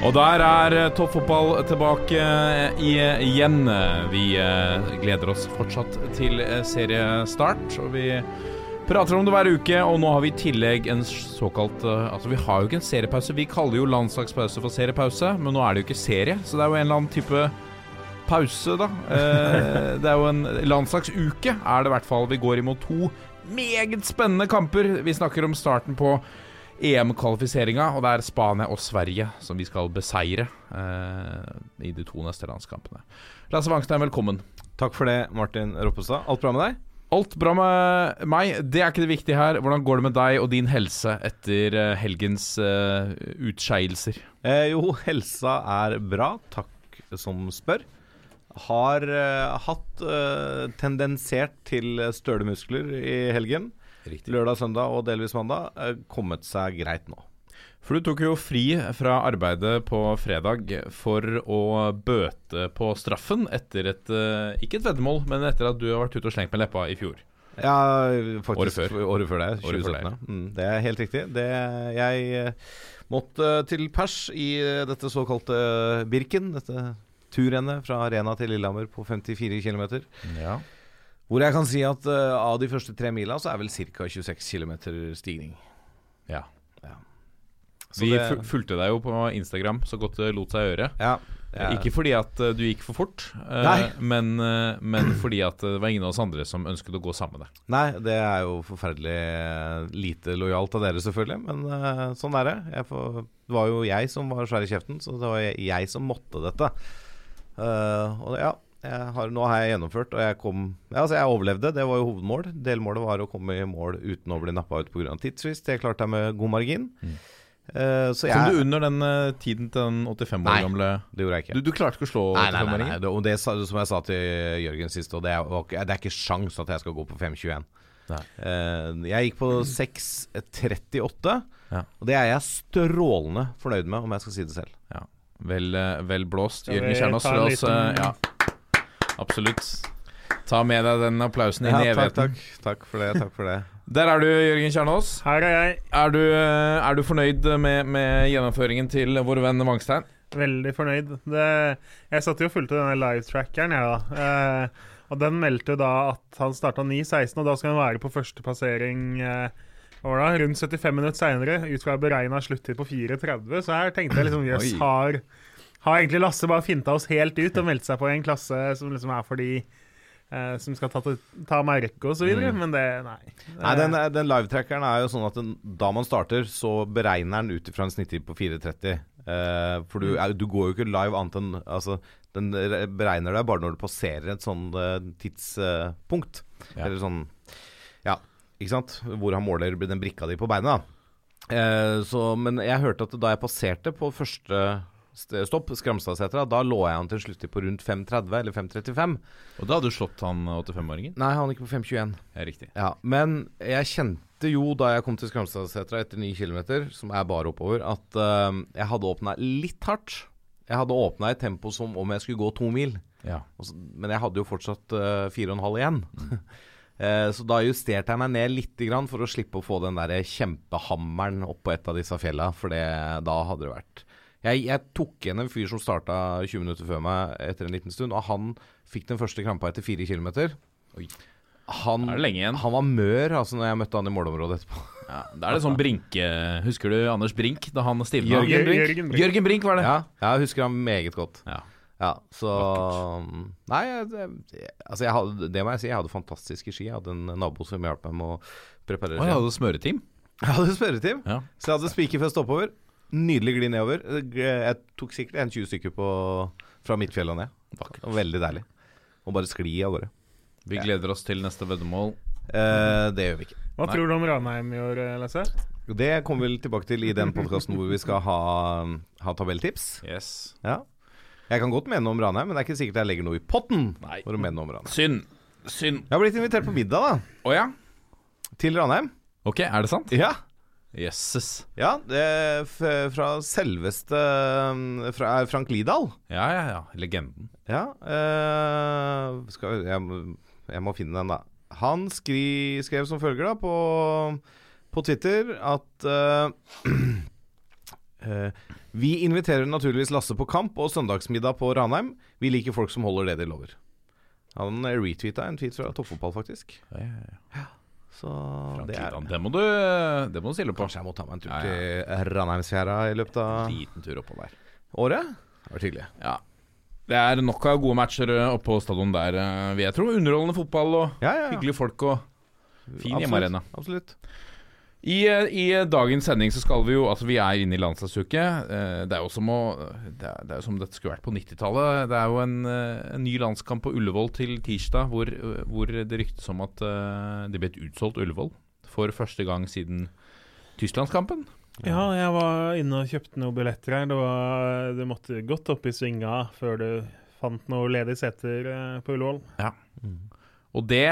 Og der er eh, toppfotball tilbake eh, igjen. Vi eh, gleder oss fortsatt til eh, seriestart. Og vi prater om det hver uke, og nå har vi i tillegg en såkalt eh, Altså, vi har jo ikke en seriepause. Vi kaller jo landslagspause for seriepause, men nå er det jo ikke serie, så det er jo en eller annen type pause, da. Eh, det er jo en landslagsuke, er det i hvert fall. Vi går imot to meget spennende kamper. Vi snakker om starten på EM-kvalifiseringa, og det er Spania og Sverige som vi skal beseire eh, i de to neste landskampene. Lasse Wangstein, velkommen. Takk for det, Martin Roppestad. Alt bra med deg? Alt bra med meg, det er ikke det viktige her. Hvordan går det med deg og din helse etter eh, helgens eh, utskeielser? Eh, jo, helsa er bra. Takk som spør. Har eh, hatt eh, tendensert til støle muskler i helgen. Lørdag, søndag og delvis mandag. Eh, kommet seg greit nå. For du tok jo fri fra arbeidet på fredag for å bøte på straffen etter et eh, Ikke et veddemål, men etter at du har vært ute og slengt med leppa i fjor. Ja, faktisk Året før. Året før det. 2017. Mm, det er helt riktig. Det, jeg eh, måtte til pers i dette såkalte Birken. Dette turrennet fra Arena til Lillehammer på 54 km. Ja. Hvor jeg kan si at uh, av de første tre mila så er vel ca. 26 km stigning. ja. Så Vi det- fulgte deg jo på Instagram så godt det lot seg gjøre. Ja, Ja. Ikke fordi at eh, du gikk for fort, eh, men, eh, men fordi at det var ingen av oss andre som ønsket å gå sammen med deg. Nei, det er jo forferdelig eh, lite lojalt av dere, selvfølgelig. Men eh, sånn er det. Får, det var jo jeg som var svær i kjeften, så det var jeg, jeg som måtte dette. Uh, og ja, har, nå har jeg gjennomført, og jeg kom ja, altså Jeg overlevde, det var jo hovedmål. Delmålet var å komme i mål uten å bli nappa ut pga. tidsfrist. Det klarte jeg med god margin. Eh, så jeg Kom du under den uh, tiden til den 85 år Nei. gamle Det gjorde jeg ikke. Du, du klarte ikke å slå Nei, nei, nei, nei. Det, og det sa- som jeg sa til Jørgen sist, og det er, det er ikke sjans at jeg skal gå på 5.21. Nei. Eh, jeg gikk på 6.38, Ja. og det er jeg strålende fornøyd med, om jeg skal si det selv. Ja. Vel, vel blåst. Jørgen Kjernås, la oss Ja, absolutt. Ta med deg den applausen inn i Ja, takk, evigheten. takk, takk for det. Takk for det. Der er du, Jørgen Kjernås. Her er jeg Er du, er du fornøyd med, med gjennomføringen til vår venn Wangstein? veldig fornøyd. Det, jeg satt jo og fulgte denne live-trackeren, ja, da. Eh, og den meldte jo da at han starta 9.16, og da skal han være på første passering eh, da, rundt 75 minutter seinere, ut fra beregna sluttid på 4.30. Så her tenkte jeg liksom jøss, Oi. har, har egentlig Lasse bare finta oss helt ut og meldt seg på en klasse som liksom er for de eh, som skal ta, ta merke og så videre, men det Nei. Nei, den, den livetrackeren er jo sånn at den, da man starter, så beregner den ut ifra en snittid på 4.30. Eh, for du, er, du går jo ikke live annet enn Altså, den re- beregner deg bare når du passerer et sånn eh, tidspunkt. Ja. Eller sånn Ja, ikke sant? Hvor han måler den brikka di på beinet. da. Eh, så, men jeg hørte at da jeg passerte på første st- stopp, Skramstadsetra, da lå jeg an til slutt på rundt 5.30 eller 5.35. Og da hadde du slått han 85-åringen? Nei, han gikk på 5.21. Ja, riktig. Ja, men jeg kjente jo da jeg kom til Skramstadsetra etter 9 km, som er bare oppover, at uh, jeg hadde åpna litt hardt. Jeg hadde åpna i tempo som om jeg skulle gå to mil. Ja. Men jeg hadde jo fortsatt uh, fire og en halv igjen. Eh, så da justerte jeg meg ned litt for å slippe å få den der kjempehammeren opp på et av disse fjella, for det, da hadde det vært jeg, jeg tok igjen en fyr som starta 20 minutter før meg etter en liten stund, og han fikk den første krampa etter fire kilometer. Oi. Han, er det lenge igjen. han var mør altså når jeg møtte han i målområdet etterpå. Ja, da er det sånn Brinke Husker du Anders Brink da han stivna? Jørgen Brink. Jørgen Brink. Jørgen Brink var det. Ja, jeg husker han meget godt. Ja. Ja, så Nei, jeg, altså jeg hadde, det må jeg si. Jeg hadde fantastiske ski. Jeg hadde en nabo som hjalp meg med å preparere Og jeg hadde smøreteam. Jeg hadde smøreteam. Ja. så jeg hadde spikerfest oppover. Nydelig gli nedover. Jeg tok sikkert en 20 stykker på, fra Midtfjellet og ned. Vakkert. Veldig deilig. Og bare skli av gårde. Vi gleder oss til neste veddemål. Eh, det gjør vi ikke. Hva Nei. tror du om Ranheim i år, eh, Lasse? Det kommer vi tilbake til i den podkasten hvor vi skal ha, ha tabelltips. Yes. Ja. Jeg kan godt mene noe om Ranheim, men det er ikke sikkert jeg legger noe i potten Nei. for å mene noe om Ranheim. Synd. Synd. Jeg har blitt invitert på middag, da. Å ja? Til Ranheim. Ok, er det sant? Ja. Jøsses. Ja, det fra selveste um, Fra Frank Lidahl. Ja, ja, ja. Legenden. Ja eh, skal, jeg, jeg må finne den, da. Han skri, skrev som følger da på, på Twitter at eh, eh, Vi inviterer naturligvis Lasse på kamp og søndagsmiddag på Ranheim. Vi liker folk som holder det de lover. Han retweeta en tweet fra Toppfotball, faktisk. Ja, ja, ja. Så det er Det må du, det må du stille på. Kanskje jeg må ta meg en tur til Ranheimsfjæra i løpet av Liten tur oppå der. året. Det vært hyggelig. Ja. Det er nok av gode matcher eh, oppe på stadion der, eh, vil jeg tro. Underholdende fotball og Ja, ja, ja. hyggelige folk og fin Absolutt, hjemmearena. Absolutt. I, eh, I dagens sending så skal vi jo Altså, vi er inne i landslagsuke. Eh, Det er jo som å Det er, det er jo som dette skulle vært på 90-tallet. Det er jo en, eh, en ny landskamp på Ullevål til tirsdag, hvor, hvor det ryktes om at det ble et utsolgt Ullevål for første gang siden Tysklandskampen. Ja, jeg var inne og kjøpte noen billetter her. Det, var, det måtte godt opp i svinga før du fant noen ledige seter på Ullevål. Ja. Og det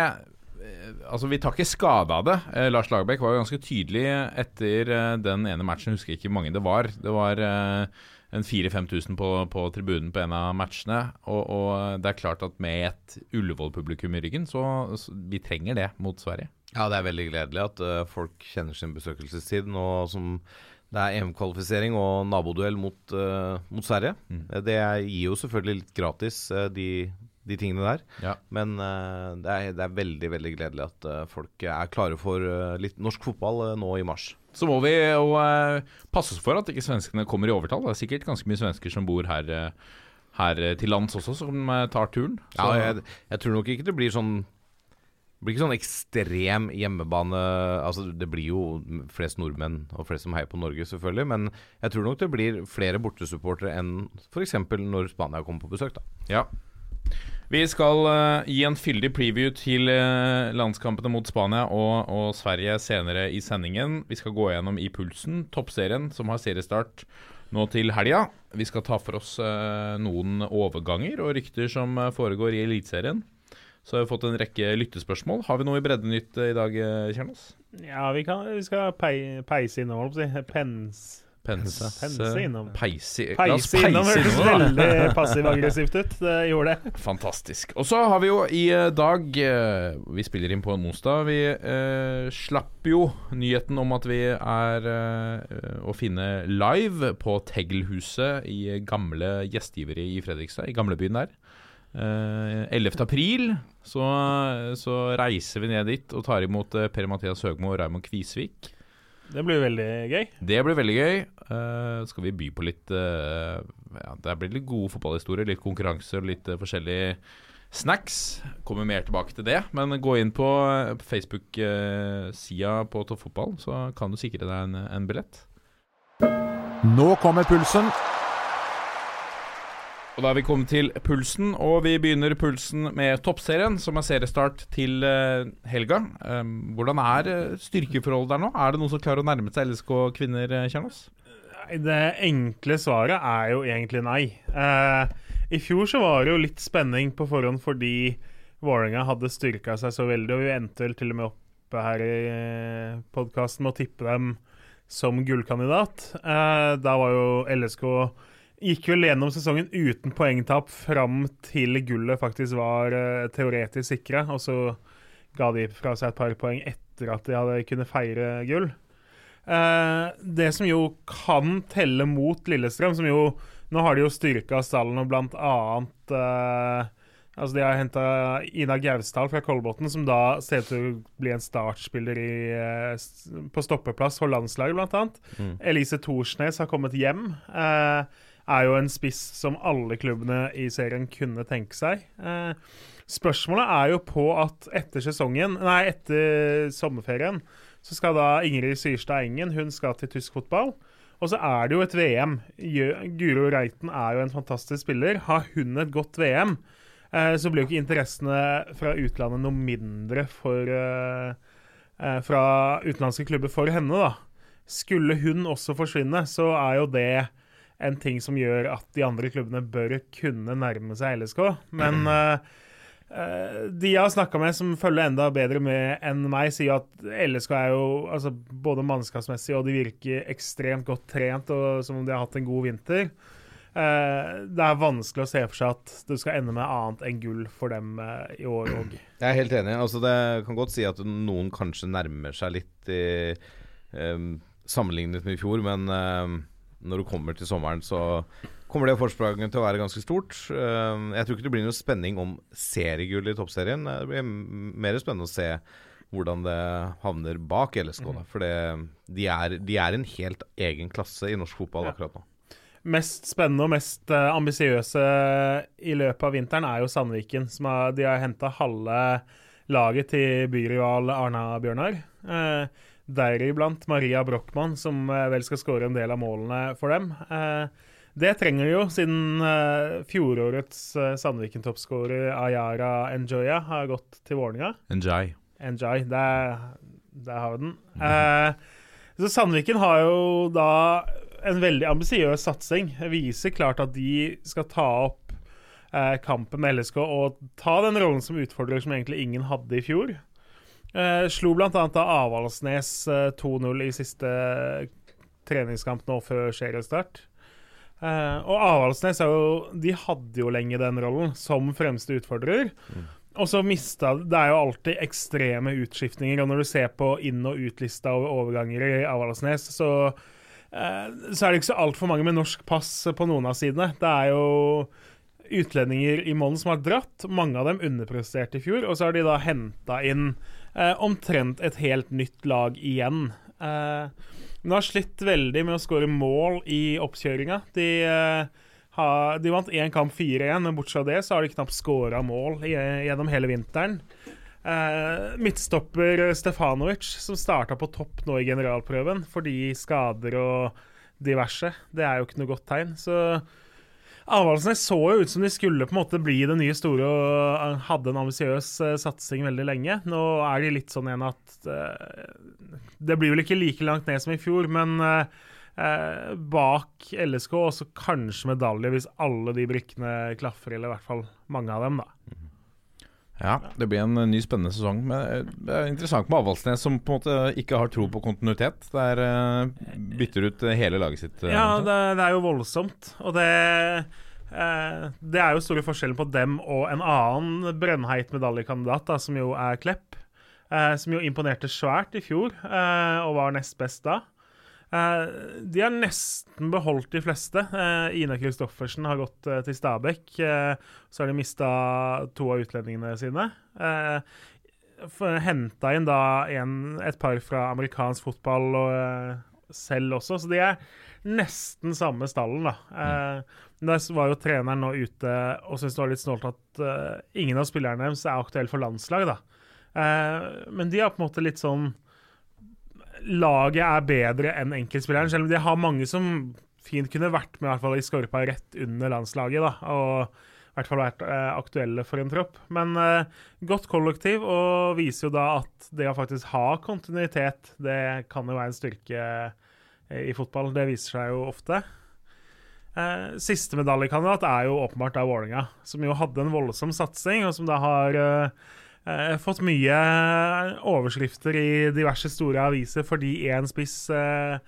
Altså, vi tar ikke skade av det. Eh, Lars Lagerbäck var jo ganske tydelig etter eh, den ene matchen. Jeg husker ikke hvor mange det var. Det var eh, en 4000-5000 på, på tribunen på en av matchene. Og, og det er klart at med et Ullevål-publikum i ryggen, så, så vi trenger det mot Sverige. Ja, det er veldig gledelig at uh, folk kjenner sin besøkelsestid nå som det er EM-kvalifisering og naboduell mot, uh, mot Sverige. Mm. Eh, Det gir jo selvfølgelig litt gratis, uh, de, de tingene der. Ja. Men uh, det, er, det er veldig veldig gledelig at uh, folk er klare for uh, litt norsk fotball nå i mars. Så må vi jo passe oss for at ikke svenskene kommer i overtall. Det er sikkert ganske mye svensker som bor her, her til lands også, som tar turen. Så, Ja, jeg, jeg tror nok ikke det blir sånn det blir ikke sånn ekstrem hjemmebane Altså Det blir jo flest nordmenn og flest som heier på Norge, selvfølgelig. Men jeg tror nok det blir flere bortesupportere enn f.eks. når Spania kommer på besøk. da Ja. Vi skal uh, gi en fyldig preview til uh, landskampene mot Spania og, og Sverige senere i sendingen. Vi skal gå gjennom i Pulsen, toppserien som har seriestart nå til helga. Vi skal ta for oss uh, noen overganger og rykter som foregår i Eliteserien. Så har vi fått en rekke lyttespørsmål. Har vi noe i Breddenytt i dag, Kjernos? Ja, vi, kan, vi skal pei, peise innom, holdt jeg på å si. Pens. Pense, Pense innom. Peise, la Peise innom hørtes veldig passiv-aggressivt ut. Det gjorde det. Fantastisk. Og så har vi jo i eh, dag eh, Vi spiller inn på en onsdag. Vi eh, slapp jo nyheten om at vi er eh, å finne live på Tegelhuset i gamle gjestgivere i Fredrikstad, i gamlebyen der. Eh, 11. april så, så reiser vi ned dit og tar imot eh, Per-Mathias Høgmo og Raymond Kvisvik. Det blir veldig gøy. Det blir veldig gøy. Uh, skal vi by på litt uh, ja, Det blir litt gode fotballhistorier, litt konkurranse og litt uh, forskjellige snacks. Kommer mer tilbake til det. Men gå inn på uh, Facebook-sida på Toppfotball, så kan du sikre deg en, en billett. Nå kommer pulsen. Og Da er vi kommet til pulsen, og vi begynner pulsen med toppserien, som er seriestart til eh, helga. Um, hvordan er eh, styrkeforholdet der nå? Er det noen som klarer å nærme seg LSK kvinner, eh, Kjernos? Det enkle svaret er jo egentlig nei. I fjor så var det jo litt spenning på forhånd fordi Vålerenga hadde styrka seg så veldig, og vi endte vel til og med oppe her i podkasten med å tippe dem som gullkandidat. Da var jo LSK Gikk vel gjennom sesongen uten poengtap fram til gullet faktisk var uh, teoretisk sikre, og så ga de fra seg et par poeng etter at de hadde kunnet feire gull. Uh, det som jo kan telle mot Lillestrøm, som jo Nå har de jo styrka stallen og blant annet uh, Altså De har henta Ina Gausdal fra Kolbotn, som da ser ut til å bli en startspiller i, uh, på stoppeplass for landslaget, annet. Mm. Elise Thorsnes har kommet hjem. Eh, er jo en spiss som alle klubbene i serien kunne tenke seg. Eh, spørsmålet er jo på at etter sesongen, nei, etter sommerferien, så skal da Ingrid Syrstad Engen hun skal til tysk fotball. Og så er det jo et VM. Guro Reiten er jo en fantastisk spiller. Har hun et godt VM, eh, så blir jo ikke interessene fra utlandet noe mindre for eh, fra utenlandske klubber for henne, da. Skulle hun også forsvinne, så er jo det en ting som gjør at de andre klubbene bør kunne nærme seg LSK. Men uh, de jeg har snakka med som følger enda bedre med enn meg, sier at LSK er jo altså, både mannskapsmessig og de virker ekstremt godt trent, og som om de har hatt en god vinter. Uh, det er vanskelig å se for seg at det skal ende med annet enn gull for dem uh, i år òg. Jeg er helt enig. Altså, det kan godt si at noen kanskje nærmer seg litt i, um, sammenlignet med i fjor, men em, når du kommer til sommeren, så kommer det forspranget til å være ganske stort. Jeg tror ikke det blir noe spenning om seriegull i toppserien. Det blir mer spennende å se hvordan det havner bak LSK. Da. For det- de, er, de er en helt egen klasse i norsk fotball akkurat nå. Mest spennende og mest uh, ambisiøse i løpet av vinteren er jo Sandviken. Som er, de har henta halve laget til byrival Arna-Bjørnar. Uh, Deriblant Maria Brochmann, som eh, vel skal skåre en del av målene for dem. Eh, det trenger de jo, siden eh, fjorårets Sandviken-toppskårer Ayara Enjoya har gått til Vålerenga. Enjoy. Enjoy. Der, der har vi den. Eh, så Sandviken har jo da en veldig ambisiøs satsing. Viser klart at de skal ta opp kampen med LSK og ta den rollen som utfordrer som egentlig ingen hadde i fjor. Eh, slo bl.a. av Avaldsnes eh, 2-0 i siste treningskamp nå før seriestart. Eh, og Avaldsnes er jo De hadde jo lenge den rollen som fremste utfordrer. Og så mista Det er jo alltid ekstreme utskiftninger, og når du ser på inn- og utlista over overganger i Avaldsnes, så, eh, så er det ikke så altfor mange med norsk pass på noen av sidene. Det er jo utlendinger i Mollen som har dratt. Mange av dem underpresterte i fjor, og så har de da henta inn eh, omtrent et helt nytt lag igjen. Eh, men har slitt veldig med å skåre mål i oppkjøringa. De eh, de vant én kamp 4-1, men bortsett fra det så har de knapt skåra mål i, gjennom hele vinteren. Eh, midtstopper Stefanovic, som starta på topp nå i generalprøven fordi skader og diverse. Det er jo ikke noe godt tegn. Så Avaldsnes så jo ut som de skulle på en måte bli det nye store og eh, hadde en ambisiøs eh, satsing veldig lenge. Nå er de litt sånn igjen at eh, Det blir vel ikke like langt ned som i fjor, men bak LSK også kanskje medalje hvis alle de brikkene klaffer, eller i hvert fall mange av dem, da. Ja, det blir en eh, ny spennende sesong. Men eh, det er interessant med Avaldsnes, som på en måte ikke har tro på kontinuitet. Der eh, bytter ut hele laget sitt. Ja, det, det er jo voldsomt. Og det eh, Det er jo store forskjellen på dem og en annen brennheit medaljekandidat, da, som jo er Klepp. Eh, som jo imponerte svært i fjor, eh, og var nest best da. Eh, de har nesten beholdt de fleste. Eh, Ine Kristoffersen har gått eh, til Stabæk. Eh, så har de mista to av utlendingene sine. Eh, Henta inn da en, et par fra amerikansk fotball og selv også, så de er nesten samme stallen, da. Eh, der var jo treneren nå ute og syntes det var litt snålt at ingen av spillerne deres er aktuelle for landslag, da. Eh, men de har på en måte litt sånn Laget er bedre enn enkeltspilleren, selv om de har mange som fint kunne vært med i hvert fall i skorpa rett under landslaget. da, og i hvert fall vært eh, aktuelle for en tropp. Men eh, godt kollektiv, og viser jo da at det å faktisk ha kontinuitet, det kan jo være en styrke eh, i fotball. Det viser seg jo ofte. Eh, siste medaljekandidat er jo åpenbart da Vålerenga, som jo hadde en voldsom satsing, og som da har eh, eh, fått mye overskrifter i diverse store aviser fordi én spiss uh,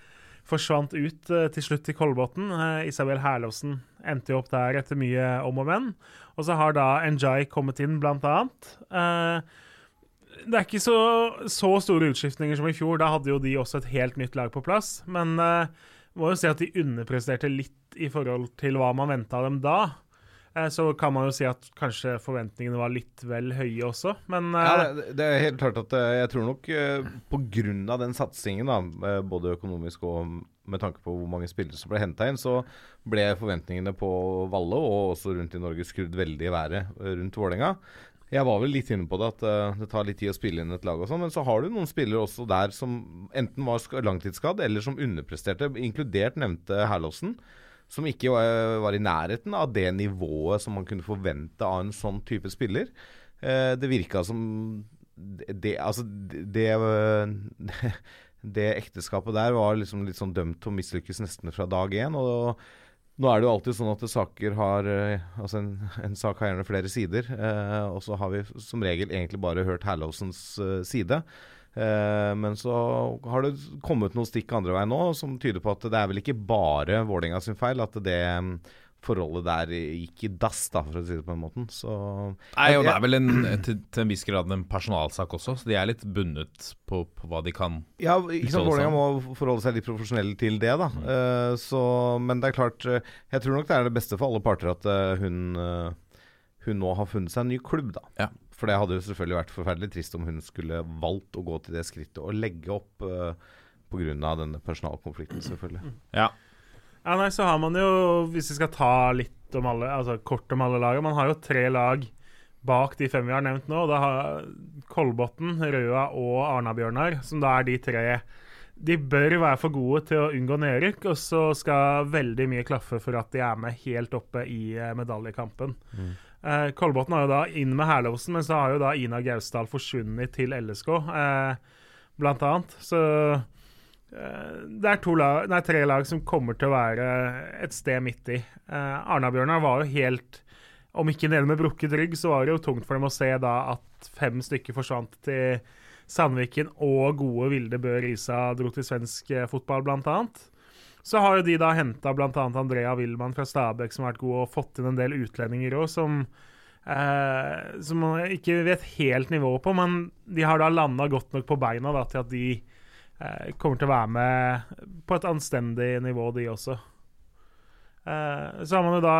forsvant ut uh, til slutt i Kolbotn. Eh, Isabel Herlovsen endte jo opp der etter mye om og men. Og så har da Njay kommet inn, blant annet. Eh, det er ikke så, så store utskiftninger som i fjor. Da hadde jo de også et helt nytt lag på plass. Men eh, må jo si at de underpresterte litt i forhold til hva man venta av dem da. Eh, så kan man jo si at kanskje forventningene var litt vel høye også, men eh, Ja, det, det er helt klart at eh, jeg tror nok pga. den satsingen, da, både økonomisk og med tanke på hvor mange spillere som ble henta inn, så ble forventningene på Valle og også rundt i Norge skrudd veldig i været rundt Vålerenga. Jeg var vel litt inne på det, at det tar litt tid å spille inn et lag og sånn, men så har du noen spillere også der som enten var langtidsskadd eller som underpresterte, inkludert nevnte Herlovsen. Som ikke var, var i nærheten av det nivået som man kunne forvente av en sånn type spiller. Eh, det virka som det, Altså, det, det, ekteskapet der var liksom litt sånn dømt til å mislykkes nesten fra dag én. Og nå er det jo alltid sånn at saker har eh, Altså en, en sak har gjerne flere sider. Eh, og så har vi som regel egentlig bare hørt Herlowsens eh, side. Eh, men så har det kommet noen stikk andre veien nå som tyder på at det er vel ikke bare Vålerenga sin feil at det mm, forholdet der gikk i dass, da, for å si det på den måten. Så Nei, og det er vel en, til, til en viss grad en personalsak også, så de er litt bundet på, på hva de kan. Ja, ikke sant, Vålerenga må forholde seg litt profesjonell til det, da. Eh, så, men det er klart eh, Jeg tror nok det er det beste for alle parter at uh, hun uh, Hun nå har funnet seg en ny klubb, da. Ja. For det hadde jo selvfølgelig vært forferdelig trist om hun skulle valgt å gå til det skrittet og legge opp uh, pga. denne personalkonflikten, selvfølgelig. Ja. Ja, nei, så har man jo, hvis vi skal ta litt om alle, altså kort om alle lagene Man har jo tre lag bak de fem vi har nevnt nå. Da har Kolbotn, Røa og Arna-Bjørnar, som da er de tre De bør være for gode til å unngå nedrykk, og så skal veldig mye klaffe for at de er med helt oppe i medaljekampen. medaljekampen. Eh, Kolbotn har jo da inn med Herlovsen, men så har jo da Ina Gausdal forsvunnet til LSK, eh, blant annet. Så Eh, Det er lag, nei, tre lag som kommer til å være et sted midt i. Eh, Arna-Bjørnar var jo helt Om ikke nede med brukket rygg, så var det jo tungt for dem å se da at fem stykker forsvant til Sandviken, og gode Vilde Bø Risa dro til svensk eh, fotball, blant annet. Så har jo de da henta bl.a. Andrea Willmann fra Stabæk, som har vært god, og fått inn en del utlendinger òg, som eh, som man ikke vet helt nivået på, men de har da landa godt nok på beina da, til at de eh, kommer til å være med på et anstendig nivå, de også. Eh, så har man jo da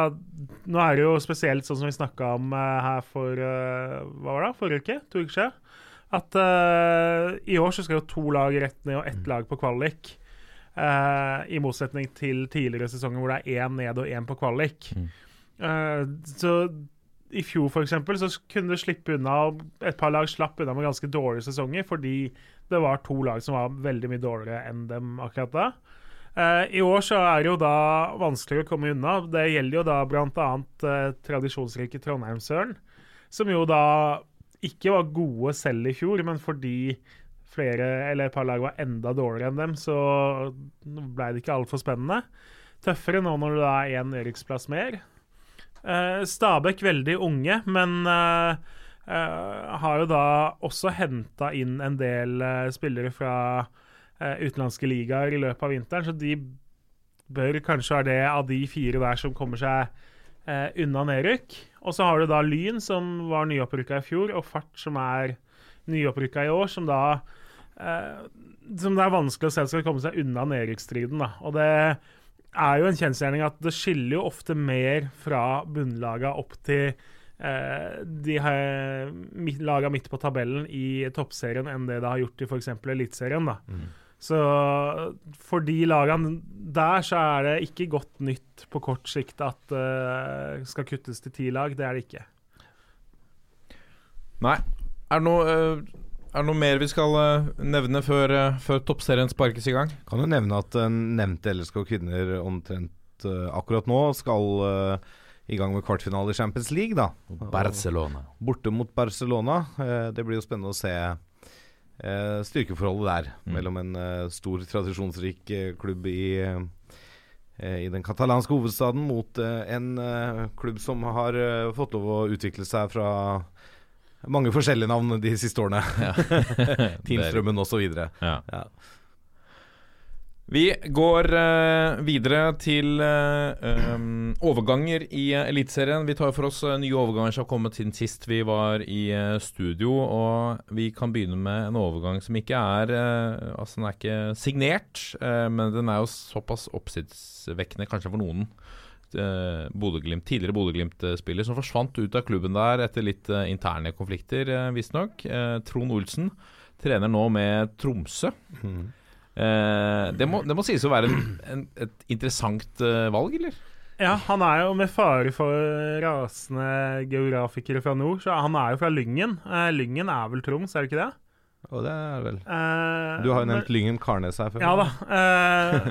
Nå er det jo spesielt sånn som vi snakka om her for Hva var det? Forrige uke? To uker siden? At i år så skal jo to lag rett ned og ett lag på kvalik. Eh, I motsetning til tidligere sesonger hvor det er én ned og én på kvalik. Eh, så i fjor for eksempel, så kunne det slippe unna Et par lag slapp unna med ganske dårlige sesonger fordi det var to lag som var veldig mye dårligere enn dem akkurat da. Uh, I år så er det jo da vanskeligere å komme unna. Det gjelder jo da bl.a. Uh, tradisjonsrike Trondheimsøren, som jo da ikke var gode selv i fjor, men fordi flere eller et par lag var enda dårligere enn dem, så ble det ikke altfor spennende. Tøffere nå når da er én Eriksplass mer. Eh, Stabæk veldig unge, men eh, eh, har jo da også henta inn en del eh, spillere fra eh, utenlandske ligaer i løpet av vinteren, så de bør kanskje være det av de fire der som kommer seg eh, unna nedrykk. Og så har du da Lyn, som var nyopprykka i fjor, og Fart, som er nyopprykka i år, som da eh, Som det er vanskelig å se skal komme seg unna nedrykksstriden. Og det er jo en kjensgjerning at det skiller jo ofte mer fra bunnlaga opp til eh, de laga midt på tabellen i toppserien enn det det har gjort i f.eks. Eliteserien. Mm. Så for de lagene der så er det ikke godt nytt på kort sikt at det skal kuttes til ti lag. Det er det ikke. Nei. Er det noe, eh, er det noe mer vi skal eh, nevne før, eh, før toppserien sparkes i gang? Kan jo nevne at uh, nevnte LSK kvinner omtrent eh, akkurat nå skal eh, i gang med kvartfinale i Champions League, da. Barcelona. Borte mot Barcelona. Eh, det blir jo spennende å se eh, styrkeforholdet der Mm. mellom en eh, stor, tradisjonsrik eh, klubb i eh, i den katalanske hovedstaden mot eh, en eh, klubb som har eh, fått lov å utvikle seg fra mange forskjellige navn de siste årene. Teamstrømmen osv. Ja. Ja. Vi går uh, videre til uh, um, overganger i uh, Eliteserien. Vi tar for oss eh, nye overganger som har kommet siden sist vi var i studio. Og vi kan begynne med en overgang som ikke er Altså, den er ikke signert, men den er jo såpass oppsiktsvekkende, kanskje for noen. Uh, Bodø-Glimt, tidligere Bodø-Glimt-spiller som forsvant ut av klubben der etter litt eh, interne konflikter, uh, visstnok. Trond Olsen trener nå med Tromsø. Mm. det, må, det må sies å være en, en, et interessant eh, valg, eller? Ja, han er jo med fare for rasende geografikere fra nord, så han er jo fra Lyngen. Eh, Lyngen er vel Troms, er det ikke det? Og det er vel Eh, Du har jo men- nevnt Lyngen Karnes her før. Ja da. Eh,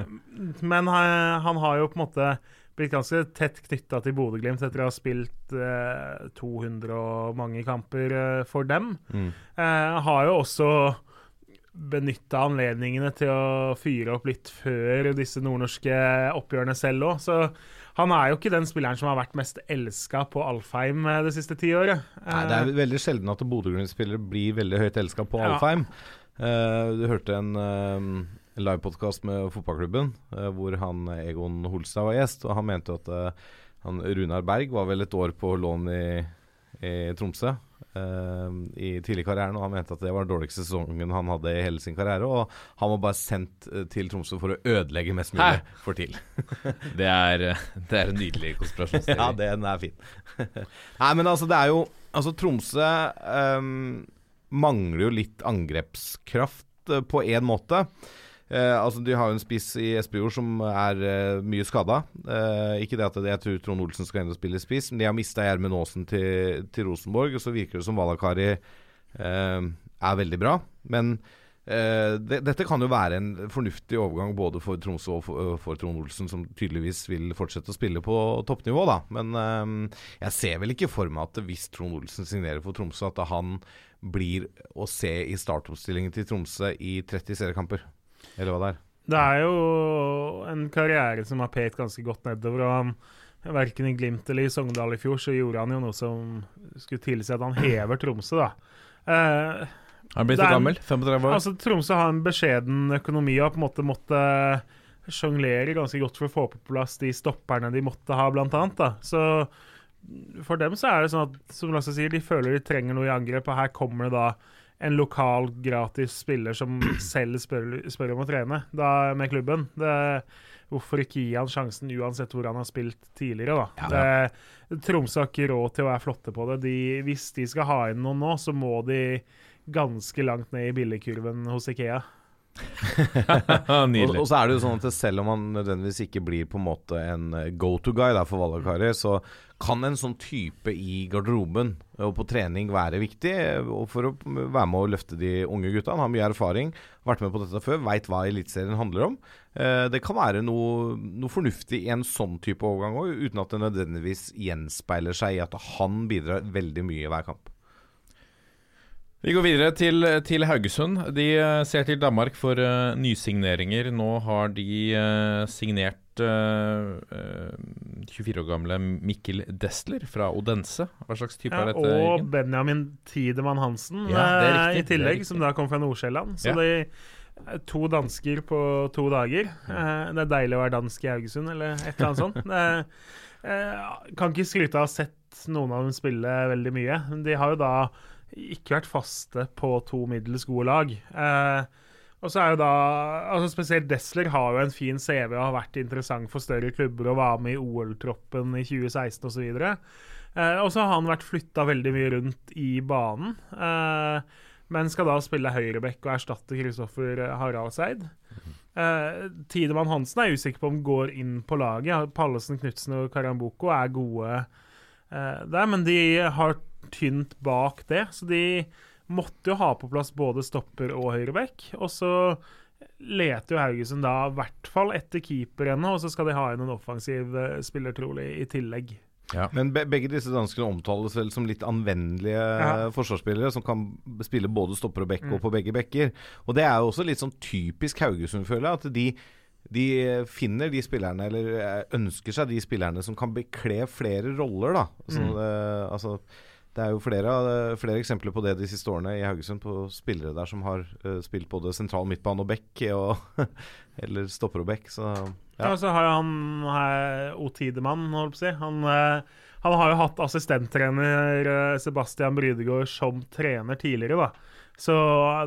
men han, han har jo på en måte blitt ganske tett knytta til Bodø-Glimt etter å ha spilt eh, 200 og mange kamper eh, for dem. Mm. Eh, har jo også benytta anledningene til å fyre opp litt før disse nordnorske oppgjørene selv òg. Så han er jo ikke den spilleren som har vært mest elska på Alfheim eh, det siste tiåret. Nei, det er veldig sjelden at Bodø-Glimt-spillere blir veldig høyt elska på Ja. Alfheim. Eh, du hørte en uh, livepodkast med fotballklubben eh, hvor han Egon Holstad var gjest, og han mente at eh, han, Runar Berg var vel et år på lån i, i Tromsø eh, i tidlig karrieren, og han mente at det var den dårligste sesongen han hadde i hele sin karriere. Og han var bare sendt til Tromsø for å ødelegge mest mulig Hæ? for TIL. Det er, det er en nydelig konspirasjonsteori. Ja, den er fin. Nei, men altså, det er jo Altså, Tromsø ehm, mangler jo litt angrepskraft på én måte. Eh, altså, De har jo en spiss i Espejord som er eh, mye skada. Eh, ikke det at jeg tror Trond Olsen skal inn og spille spiss, men de har mista Gjermund Aasen til, til Rosenborg, og så virker det som Valakari eh, er veldig bra. Men eh, det, dette kan jo være en fornuftig overgang både for Tromsø og for, for Trond Olsen, som tydeligvis vil fortsette å spille på toppnivå, da. Men eh, jeg ser vel ikke for meg at hvis Trond Olsen signerer for Tromsø, at han blir å se i startoppstillingen til Tromsø i 30 seriekamper. Eller hva det er. Det er jo en karriere som har pekt ganske godt nedover. og han Verken i Glimt eller i Sogndal i fjor så gjorde han jo noe som skulle tilsi at han hever Tromsø. da. Eh, Han er blitt er gammel. 35 år. altså Tromsø har en beskjeden økonomi og på en måte måtte sjonglere ganske godt for å få på plass de stopperne de måtte ha, blant annet. Da. Så for dem så er det sånn at som Lasse sier, de føler de trenger noe i angrep, og her kommer det da en lokal, gratis spiller som selv spør, spør om å trene da, med klubben. Det, hvorfor ikke gi han sjansen, uansett hvor han har spilt tidligere? da? Det, Tromsø har ikke råd til å være flotte på det. De, hvis de skal ha inn noen nå, så må de ganske langt ned i billigkurven hos Ikea. Og, og så er det jo sånn at selv om han nødvendigvis ikke blir på en måte en eh, go-to-guy da, for Valakari, så kan en sånn type i garderoben og på trening være viktig eh, for å være med å løfte de unge gutta. Han har mye erfaring, vært med på dette før, veit hva Eliteserien handler om. Eh, Det kan være noe, noe fornuftig i en sånn type overgang òg, uten at det nødvendigvis gjenspeiler seg i at han bidrar veldig mye i hver kamp. Vi går videre til, til Haugesund. De eh, ser til Danmark for uh, nysigneringer. Nå har de uh, signert uh, eh, 24 år gamle Mikkel Destler fra Odense. Hva slags type Ja, er dette? og Jørgen? Benjamin Tidemann Hansen Ja, det riktig, i tillegg, som da kom fra Nord-Sjælland. Så Ja. de er to dansker på to dager. Det er deilig å være dansk i Haugesund, eller et eller annet sånt. Det, kan ikke skryte av å ha sett noen av dem spille veldig mye. De har jo da ikke vært faste på to middels gode lag. Eh, og så er jo da altså Spesielt Desler har jo en fin CV og har vært interessant for større klubber og var med i OL-troppen i 2016 osv. Eh, og så har han vært flytta veldig mye rundt i banen. Eh, men skal da spille høyreback og erstatte Kristoffer Haraldseid. Eh, Tidemann Hansen er usikker på om går inn på laget. Pallesen, Knutsen og Karamboko er gode eh, der, men de har tynt bak det. Så de måtte jo ha på plass både stopper og høyreback. Og så leter jo Haugesund da i hvert fall etter keeper ennå, og så skal de ha inn en offensiv eh, spiller, trolig, i tillegg. Men be begge disse danskene omtales vel som litt anvendelige Ja. forsvarsspillere, som kan spille både stopper og bekk Mm. og på begge bekker. Og det er jo også litt sånn typisk Haugesund, føler jeg. At de, de finner de spillerne, eller eh, ønsker seg de spillerne som kan bekle flere roller, da. Så, Mm. det, altså, det er jo flere, flere eksempler på det de siste årene i Haugesund, på spillere der som har eh, spilt både sentral midtbane og bekk, og, eller stopper og bekk. Så Ja. ja. og så har jo han her, O. Tidemann, holdt på å si. Han, eh, han har jo hatt assistenttrener eh, Sebastian Brydegård som trener tidligere, da. Så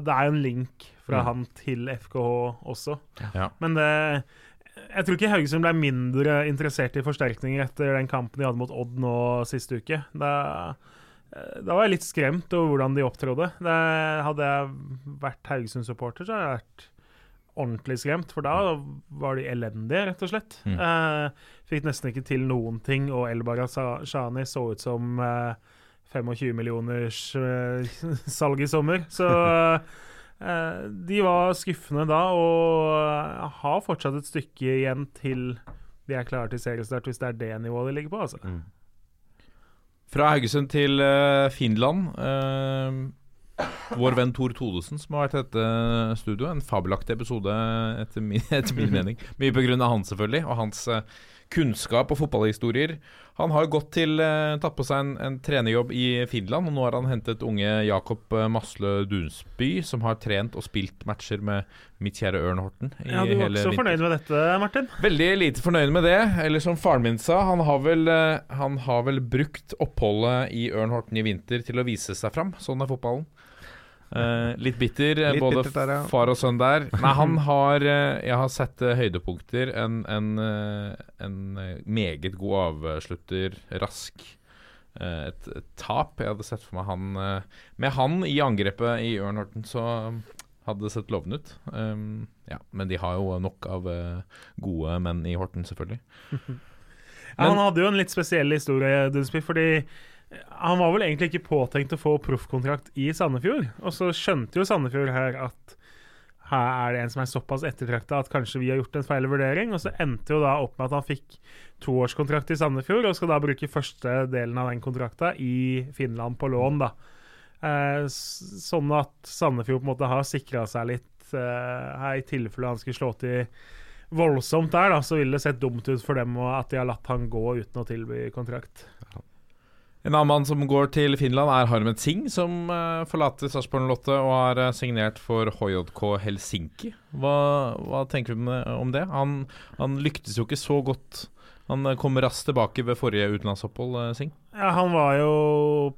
det er jo en link fra Mm. han til FKH også. Ja. Men det Jeg tror ikke Haugesund ble mindre interessert i forsterkninger etter den kampen de hadde mot Odd nå siste uke. Da, eh, da var jeg litt skremt over hvordan de opptrådde. Det, hadde jeg vært Haugesund-supporter, så hadde jeg vært ordentlig skremt, for da var de elendige, rett og slett. Mm. Eh, fikk nesten ikke til noen ting, og Elbara Shani så ut som eh, 25 millioners eh, salg i sommer. Så eh, de var skuffende da, og har fortsatt et stykke igjen til de er klare til seriestart, hvis det er det nivået de ligger på. altså. Mm. Fra Haugesund til eh, Finland. eh, vår venn Tor Todesen som har vært i dette studioet. En fabelaktig episode, etter min, etter min mening. Mye av han, selvfølgelig, og hans eh, kunnskap og fotballhistorier. Han har gått til uh, tatt på seg en, en trenerjobb i Finland, og nå har han hentet unge Jakob eh, Masle Dunsby, som har trent og spilt matcher med mitt kjære Ørn Horten. i Ja, Du var ikke så fornøyd med dette, Martin? Veldig lite fornøyd med det. Eller som faren min sa, han har vel, uh, han har vel brukt oppholdet i Ørn Horten i vinter til å vise seg fram. Sånn er fotballen. Eh, litt bitter, eh, Litt både bitter der, ja. far og sønn der. Nei, han har eh, Jeg har sett høydepunkter. En, en, en meget god avslutter, rask. Eh, et, et tap. Jeg hadde sett for meg han Med han i angrepet i Ørn Horten, så hadde det sett lovende ut. Um, ja, men de har jo nok av gode menn i Horten, selvfølgelig. Ja, han hadde jo en litt spesiell historie, Dunsby, fordi han var vel egentlig ikke påtenkt å få proffkontrakt i Sandefjord. Og så skjønte jo Sandefjord her at her er det en som er såpass ettertrakta at kanskje vi har gjort en feil vurdering. Og så endte jo da opp med at han fikk toårskontrakt i Sandefjord, og skal da bruke første delen av den kontrakta i Finland på lån, da. Eh, sånn at Sandefjord på en måte har sikra seg litt eh, her, i tilfelle han skulle slå til voldsomt der, da, så ville det sett dumt ut for dem at de har latt han gå uten å tilby kontrakt. En annen mann som går til Finland, er Harmet Singh, som eh, forlater Sarpsborg 08 og har eh, signert for HJK Helsinki. Hva, hva tenker du om det? Han, han lyktes jo ikke så godt. Han eh, kom raskt tilbake ved forrige utenlandsopphold, Singh. Ja, han var jo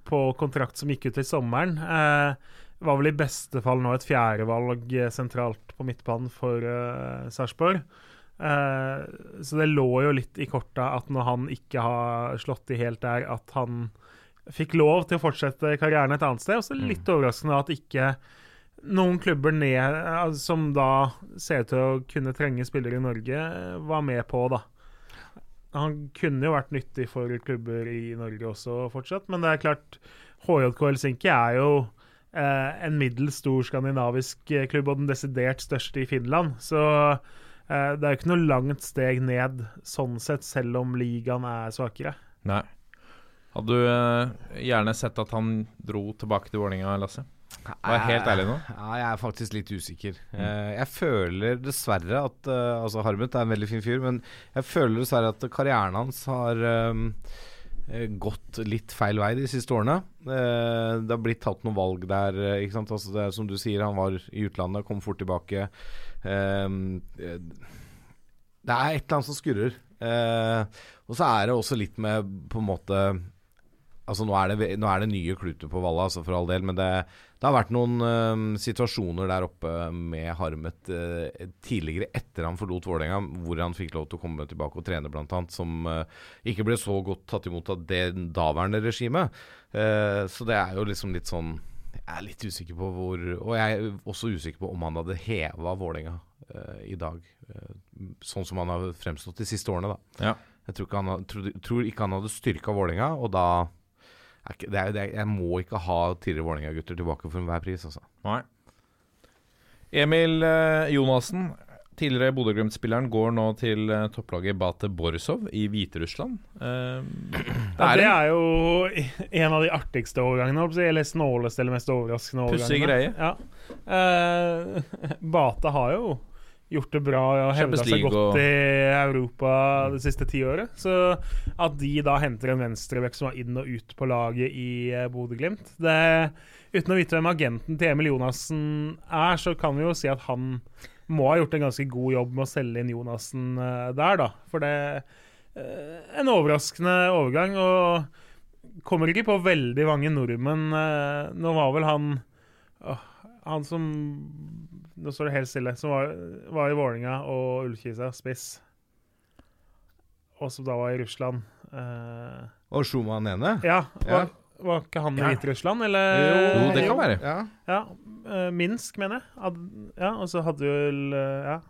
på kontrakt som gikk ut i sommeren. Eh, var vel i beste fall nå et fjerdevalg sentralt på midtbanen for eh, Sarpsborg. Eh, så det lå jo litt i korta at når han ikke har slått i helt der, at han fikk lov til å fortsette karrieren et annet sted. Og så litt overraskende at ikke noen klubber ned, eh, som da ser ut til å kunne trenge spillere i Norge, var med på, da. Han kunne jo vært nyttig for klubber i Norge også fortsatt, men det er klart HJK Helsinki er jo eh, en middels stor skandinavisk eh, klubb og den desidert største i Finland. Så eh, det er jo ikke noe langt steg ned sånn sett, selv om ligaen er svakere. Nei. Hadde du uh, gjerne sett at han dro tilbake til Vålerenga, Lasse? Vær helt ærlig nå. Ja, jeg er faktisk litt usikker. Mm. jeg føler dessverre at uh, Altså, Harmet er en veldig fin fyr, men jeg føler dessverre at karrieren hans har eh, gått litt feil vei de siste årene. Eh, det har blitt tatt noen valg der. eh, Ikke sant? Altså, det er, som du sier, han var i utlandet, kom fort tilbake. Eh, det er et eller annet som skurrer. Eh, og så er det også litt med på en måte Altså Nå er det, nå er det nye kluter på Valla, altså for all del, men det, det har vært noen øhm, situasjoner der oppe med Harmet øh, tidligere, etter han forlot Vålerenga, hvor han fikk lov til å komme tilbake og trene, annet, som øh, ikke ble så godt tatt imot av det daværende regimet. Så det er jo liksom litt sånn Jeg er litt usikker på hvor Og jeg er også usikker på om han hadde heva Vålerenga uh, i dag, Uh, sånn som han har fremstått de siste årene, da. Ja. Jeg tror ikke han, tror, tror ikke han hadde styrka Vålerenga, og da er ikke, det er, det er, Jeg må ikke ha tidligere Vålerenga-gutter tilbake for enhver pris, altså. Nei. Emil eh, Jonassen, tidligere Bodø-Glimt-spilleren, går nå til eh, topplaget Bate Borisov i Hviterussland. Uh, det Ja, det er jo en av de artigste overgangene, eller snåleste eller mest overraskende Pussig greie. Ja. Uh, Bate har jo gjort det bra og hevda seg godt og- i Europa det siste tiåret. Så at de da henter en venstrebekk som var inn og ut på laget i Bodø-Glimt Uten å vite hvem agenten til Emil Jonassen er, så kan vi jo si at han må ha gjort en ganske god jobb med å selge inn Jonassen eh, der, da. For det er En overraskende overgang. Og kommer ikke på veldig mange nordmenn. eh, Nå var vel han Han som Nå står det helt stille. Som var, var i Vålinga og Ullkisa, spiss. Og som da var i Russland. Eh, Og Schumann ene? ja, var, Ja. var ikke han i Ja. Hviterussland, eller? Jo, det kan være. Ja. Ja, eh, Minsk, mener jeg. Ad, ja, og så hadde vel eh, Ja.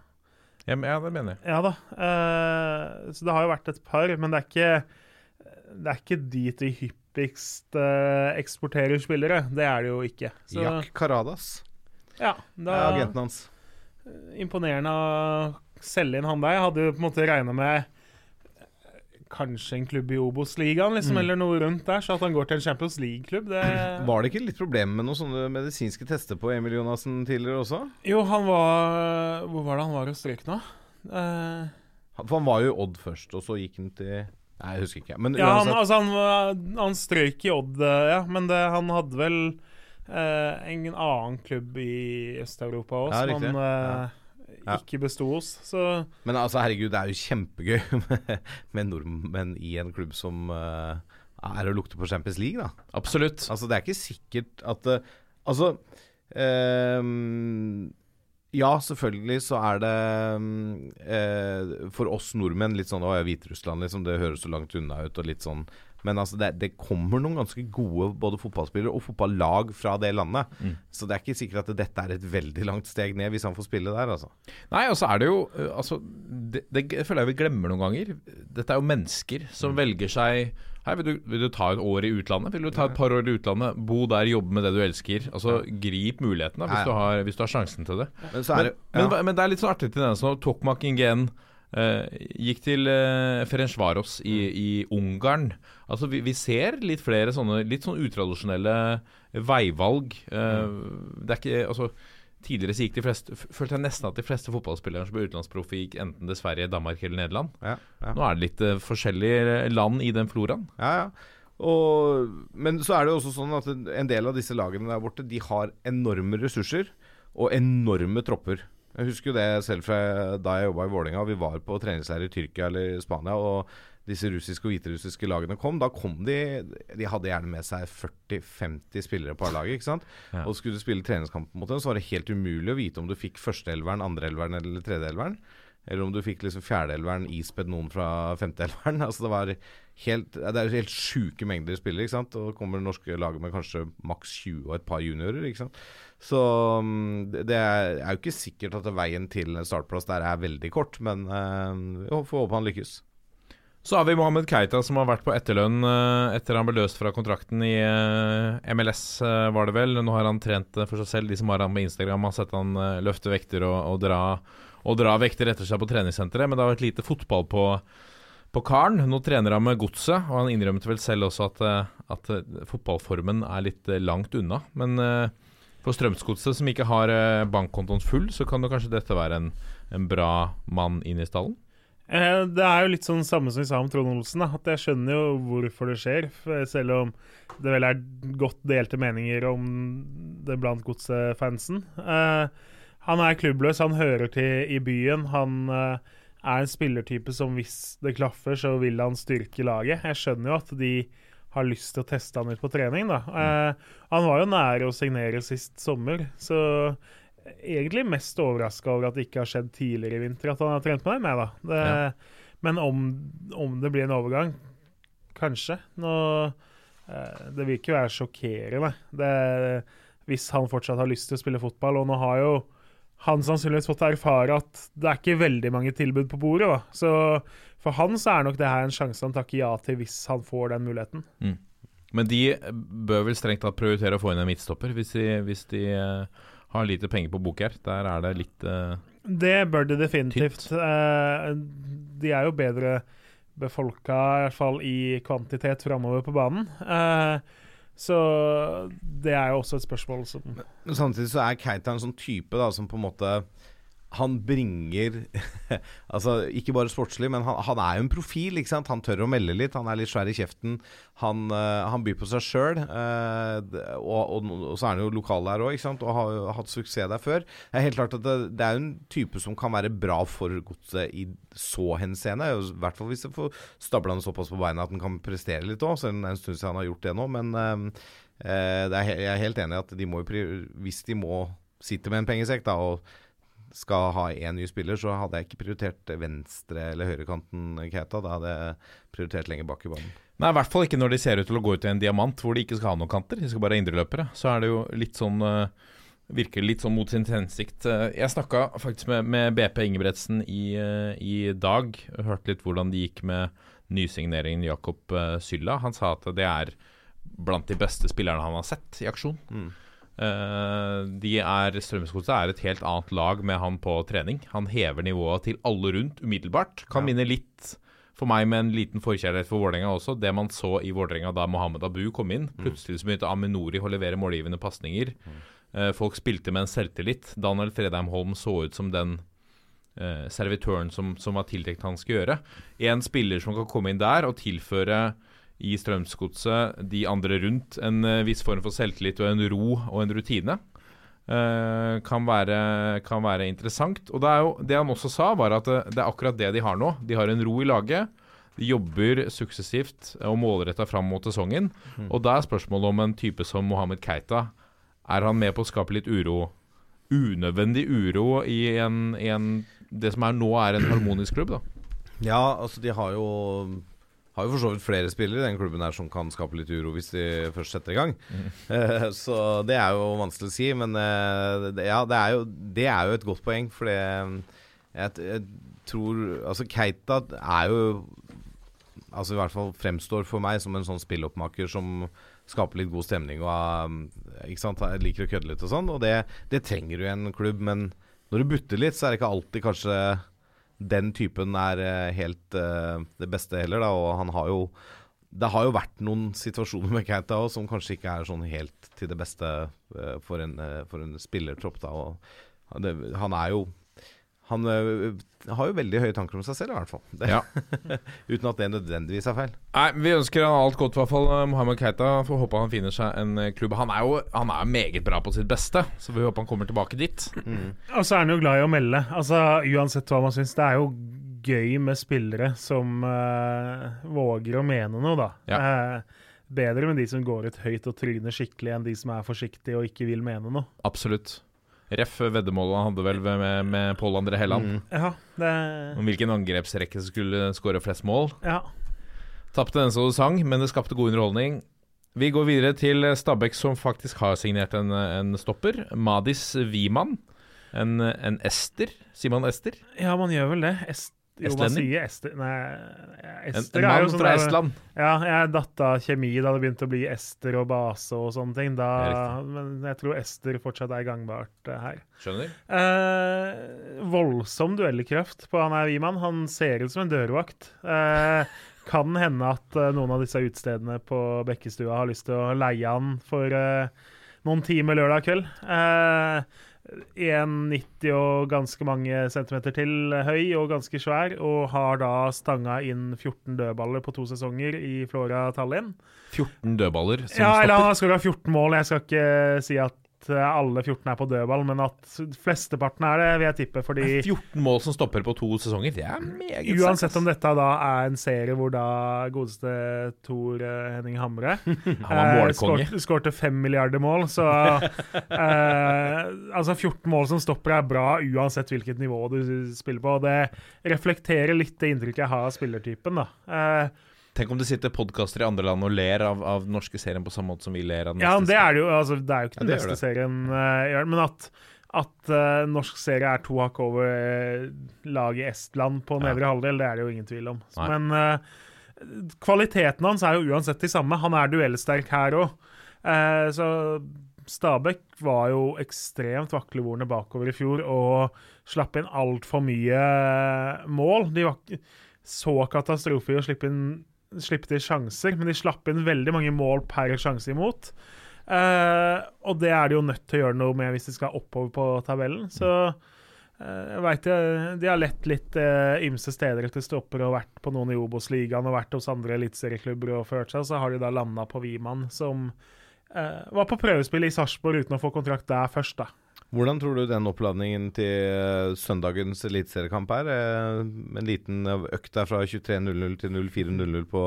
Ja, men- ja, det mener jeg. Ja da. Uh, så det har jo vært et par, men det er ikke Det er ikke dit vi hyppigst uh, eksporterer spillere. Det er det jo ikke. Så Jack Caradas ja, er da agenten hans. imponerende å selge inn han der. Jeg hadde jo på en måte regna med kanskje en klubb i Obos-ligaen, liksom, eller noe rundt der. Så at han går til en Champions League-klubb, det Var det ikke litt problemer med noen sånne medisinske tester på Emil Jonassen tidligere også? Jo, han var Hvor var det han var og strøk nå? Eh, For han var jo i Odd først, og så gikk han til Nei, jeg husker ikke. Men ja, han, altså, han, han strøyk i Odd, eh, ja, men det, han hadde vel eh, en annen klubb i Øst-Europa òg, Ja, som han eh, Ja. Ikke besto oss. Så men altså, herregud, det er jo kjempegøy med, med nordmenn i en klubb som uh, er å lukte på Champions League, da. Absolutt. Altså, det er ikke sikkert at uh, Altså um, Ja, selvfølgelig så er det eh, for oss nordmenn litt sånn Å ja, Hviterussland, liksom. Det høres så langt unna ut, og litt sånn Men altså, det, det kommer noen ganske gode både fotballspillere og fotballag fra det landet. Mm. Så det er ikke sikkert at dette er et veldig langt steg ned hvis han får spille der, altså. Nei, og så er det jo uh, Altså, det, det føler jeg vi glemmer noen ganger. Dette er jo mennesker som velger seg Hei, vil du, vil du ta et år i utlandet? Vil du ta et par år i utlandet? Bo der, jobbe med det du elsker. Altså, Grip muligheten da, hvis, hvis du har sjansen til det. Men så Men, det men, ja. men det er litt så artig til denne som Tokmak Ingen eh, gikk til uh, Ferencvaros i, i Ungarn. Altså vi, vi ser litt flere sånne litt sånn utradisjonelle veivalg. Eh, Det er ikke Altså Tidligere så gikk de fleste Følte jeg nesten at de fleste fotballspillere som ble utenlandsproffe, gikk enten til Sverige, Danmark eller Nederland. ja, ja. Nå er det litt uh, forskjellige land i den floraen. Ja, ja. Og, men så er det også sånn at en del av disse lagene der borte De har enorme ressurser og enorme tropper. Jeg husker jo det selv fra da jeg jobba i Vålerenga. Vi var på treningsleir i Tyrkia eller Spania, og disse russiske og hviterussiske lagene kom. Da kom de De hadde gjerne med seg 40-50 spillere på laget. ikke sant? Ja. Og skulle du spille treningskamp mot dem, så var det helt umulig å vite om du fikk førsteelveren, andreelveren eller tredjeelveren. Eller om du fikk liksom fjerdeelveren ispedd noen fra femteelveren. Altså det var helt Det er helt sjuke mengder spillere, ikke sant. Og det kommer norske laget med kanskje maks 20 og et par juniorer, ikke sant. Så mm, det er jo ikke sikkert at veien til startplass der er veldig kort, men eh, vi får håpe han lykkes. Så har vi Mohammed Keita som har vært på etterlønn eh, etter han ble løst fra kontrakten i eh, MLS, var det vel. Nå har han trent for seg selv. De som har han på Instagram, har sett han løfte vekter og, og, dra, og dra vekter etter seg på treningssenteret. Men det har vært lite fotball på, på karen. Nå trener han med godset, og han innrømmet vel selv også at, at fotballformen er litt langt unna. Men eh, for Strømsgodset, som ikke har eh, bankkontoen full, så kan jo kanskje dette være en, en bra mann inn i stallen? Eh, Det er jo litt sånn samme som vi sa om Trond Olsen. Da. At jeg skjønner jo hvorfor det skjer. Selv om det vel er godt delte meninger om det blant godsefansen. Eh, han er klubbløs, han hører til i byen. Han er en spillertype som hvis det klaffer, så vil han styrke laget. Jeg skjønner jo at de har lyst til å teste han ut på trening. Da. Eh, han var jo nære å signere sist sommer, så egentlig mest overraska over at det ikke har skjedd tidligere i vinter at han har trent med dem. jeg, Da. Det, Ja. Men om, om det blir en overgang, kanskje. Nå, eh, det vil ikke være sjokkerende det, hvis han fortsatt har lyst til å spille fotball. Og nå har jo han sannsynligvis fått erfare at det er ikke veldig mange tilbud på bordet. Da. Så for han så er nok det her en sjanse han takker ja til hvis han får den muligheten. Men de bør vel strengt tatt prioritere å få inn en midtstopper, hvis de, hvis de uh, har lite penger på bok her. Der er det litt uh, Det bør de definitivt. Uh, de er jo bedre befolka, i hvert fall i kvantitet, framover på banen. Eh, så det er jo også et spørsmål som Men samtidig så er Keita en sånn type da som på en måte Han bringer Altså ikke bare sportslig, men han, han er jo en profil. ikke sant? Han tør å melde litt. Han er litt svær i kjeften. Han, uh, han byr på seg sjøl. og, og, og så er han jo lokal der òg, og har hatt suksess der før. Det er helt klart at det, det er en type som kan være bra for godset i så henseende. I hvert fall hvis det får stabla han såpass på beina at han kan prestere litt òg, selv om det er en stund siden han har gjort det nå. Men eh, eh, det er, jeg er helt enig i at de må hvis de må sitte med en pengesekk da, og skal ha én ny spiller, så hadde jeg ikke prioritert venstre- eller høyrekanten Keita. Da hadde jeg prioritert lenger bak i banen. Nei, i hvert fall ikke når de ser ut til å gå ut i en diamant hvor de ikke skal ha noen kanter. De skal bare ha indreløpere. Så er det jo litt sånn eh, Virker litt sånn mot sin hensikt. Eh, jeg snakka faktisk med, med BP Ingebretsen i, eh, i dag. Hørte litt hvordan det gikk med nysigneringen Jakob Sylla. Han sa at det er blant de beste spillerne han har sett i aksjon. Mm. Eh, de er Strømsgodset er et helt annet lag med han på trening. Han hever nivået til alle rundt umiddelbart. Kan Ja. minne litt for meg med en liten forkjærlighet for Vålerenga også. Det man så i Vålerenga da Mohammed Abu kom inn. Plutselig så begynte Aminori å levere målgivende pasninger. Eh, folk spilte med en selvtillit. Daniel Fredheim Holm så ut som den uh, servitøren som, som var tiltenkt han skulle gjøre. En spiller som kan komme inn der og tilføre i Strømsgodset de andre rundt en eh, viss form for selvtillit og en ro og en rutine. Uh, kan, være, kan være interessant. Og det, jo, det han også sa, var at det, det er akkurat det de har nå. De har en ro i laget. De jobber suksessivt og målretta fram mot sesongen. Og da er spørsmålet om en type som Mohammed Keita Er han med på å skape litt uro? Unødvendig uro i en, i en det som er nå er en harmonisk klubb, da. Ja, altså de har jo har jo for så vidt flere spillere i den klubben her som kan skape litt uro hvis de først setter i gang. Eh, så det er jo vanskelig å si, men uh, det, ja, det er, jo, det er jo et godt poeng. For det jeg, jeg tror Altså, Keita er jo Altså i hvert fall fremstår for meg som en sånn spilloppmaker som skaper litt god stemning og eh, ikke sant, jeg liker å kødde litt og sånn. Og det, det trenger du i en klubb, men når du butter litt, så er det ikke alltid kanskje den typen er eh, helt eh, det beste heller, da. Og han har jo Det har jo vært noen situasjoner med Keita òg som kanskje ikke er sånn helt til det beste eh, for, en, for en spillertropp, da. Og det, han er jo Han eh, har jo veldig høye tanker om seg selv, i hvert fall. Det, Ja. uten at det nødvendigvis er feil. Nei, Vi ønsker han alt godt, i hvert fall. eh, Mohammed Keita. Får håpe han finner seg en eh, klubb. Han er jo han er meget bra på sitt beste, så vi håper han kommer tilbake dit. Og så er han jo glad i å melde. Altså, Uansett hva man syns. Det er jo gøy med spillere som uh, våger å mene noe, da. Eh, bedre med de som går ut høyt og tryner skikkelig, enn de som er forsiktige og ikke vil mene noe. Absolutt. Ref veddemålet han hadde vel med, med Pål André Helland. Ja, det Om hvilken angrepsrekke som skulle skåre flest mål. Ja. Tapte den som sang, men det skapte god underholdning. Vi går videre til Stabæk, som faktisk har signert en, en stopper. Madis Wiman. En, en ester. Sier man ester? ja, man gjør vel det. Est jo, man sier Ester Nei, En, Ester en er jo sånn fra Estland. Ja, jeg datt av kjemi da det begynte å bli ester og base og sånne ting. Da, men jeg tror ester fortsatt er gangbart eh, her. Skjønner? Eh, voldsom duellkraft på han er Wiman. Han ser ut som en dørvakt. Eh, kan hende at eh, noen av disse utestedene på Bekkestua har lyst til å leie han for eh, noen timer lørdag kveld. Eh, 1,90 og ganske mange centimeter til høy og ganske svær, og har da stanga inn 14 dødballer på to sesonger i Flora Tallinn. 14 dødballer som Ja, eller han stopper. har skåra 14 mål. Jeg skal ikke si at eh, alle 14 er på dødball, men at flesteparten er det, vil jeg tippe. Fordi 14 mål som stopper på to sesonger, det er meget uansett sterkt, om dette da er en serie hvor da godeste Tor eh, Henning Hamre Han var målkonge. skårte- skårte fem milliarder mål, så eh, Altså, 14 mål som stopper er bra uansett hvilket nivå du spiller på. og Det reflekterer litt det inntrykket jeg har av spillertypen, da. Eh, Tenk om det sitter podkaster i andre land og ler av, av den norske serien på samme måte som vi ler av den Ja, neste det er det jo. Altså, det er jo ikke Ja, den det beste serien, uh, men at, at uh, norsk serie er to hakk over uh, laget i Estland på nedre halvdel, det er det jo ingen tvil om. Nei. Men eh, kvaliteten hans er jo uansett de samme. Han er duellsterk her òg. så Stabæk var jo ekstremt vaklevorne bakover i fjor og slapp inn altfor mye eh, mål. De var ikke så katastrofe i å slippe inn slippe til sjanser, men de slapp inn veldig mange mål per sjanse imot. Eh, og det er de jo nødt til å gjøre noe med hvis de skal oppover på tabellen. Så eh, jeg vet jeg, de har lett litt eh, ymse steder etter stopper og vært på noen i Obos-ligaen og vært hos andre eliteserieklubber og ført seg, så har de da landa på Wiman, som eh, var på prøvespill i Sarpsborg uten å få kontrakt der først, da. Hvordan tror du den oppladningen til eh, søndagens eliteseriekamp er? Eh, En liten økt der fra 23.00 til 04.00 på,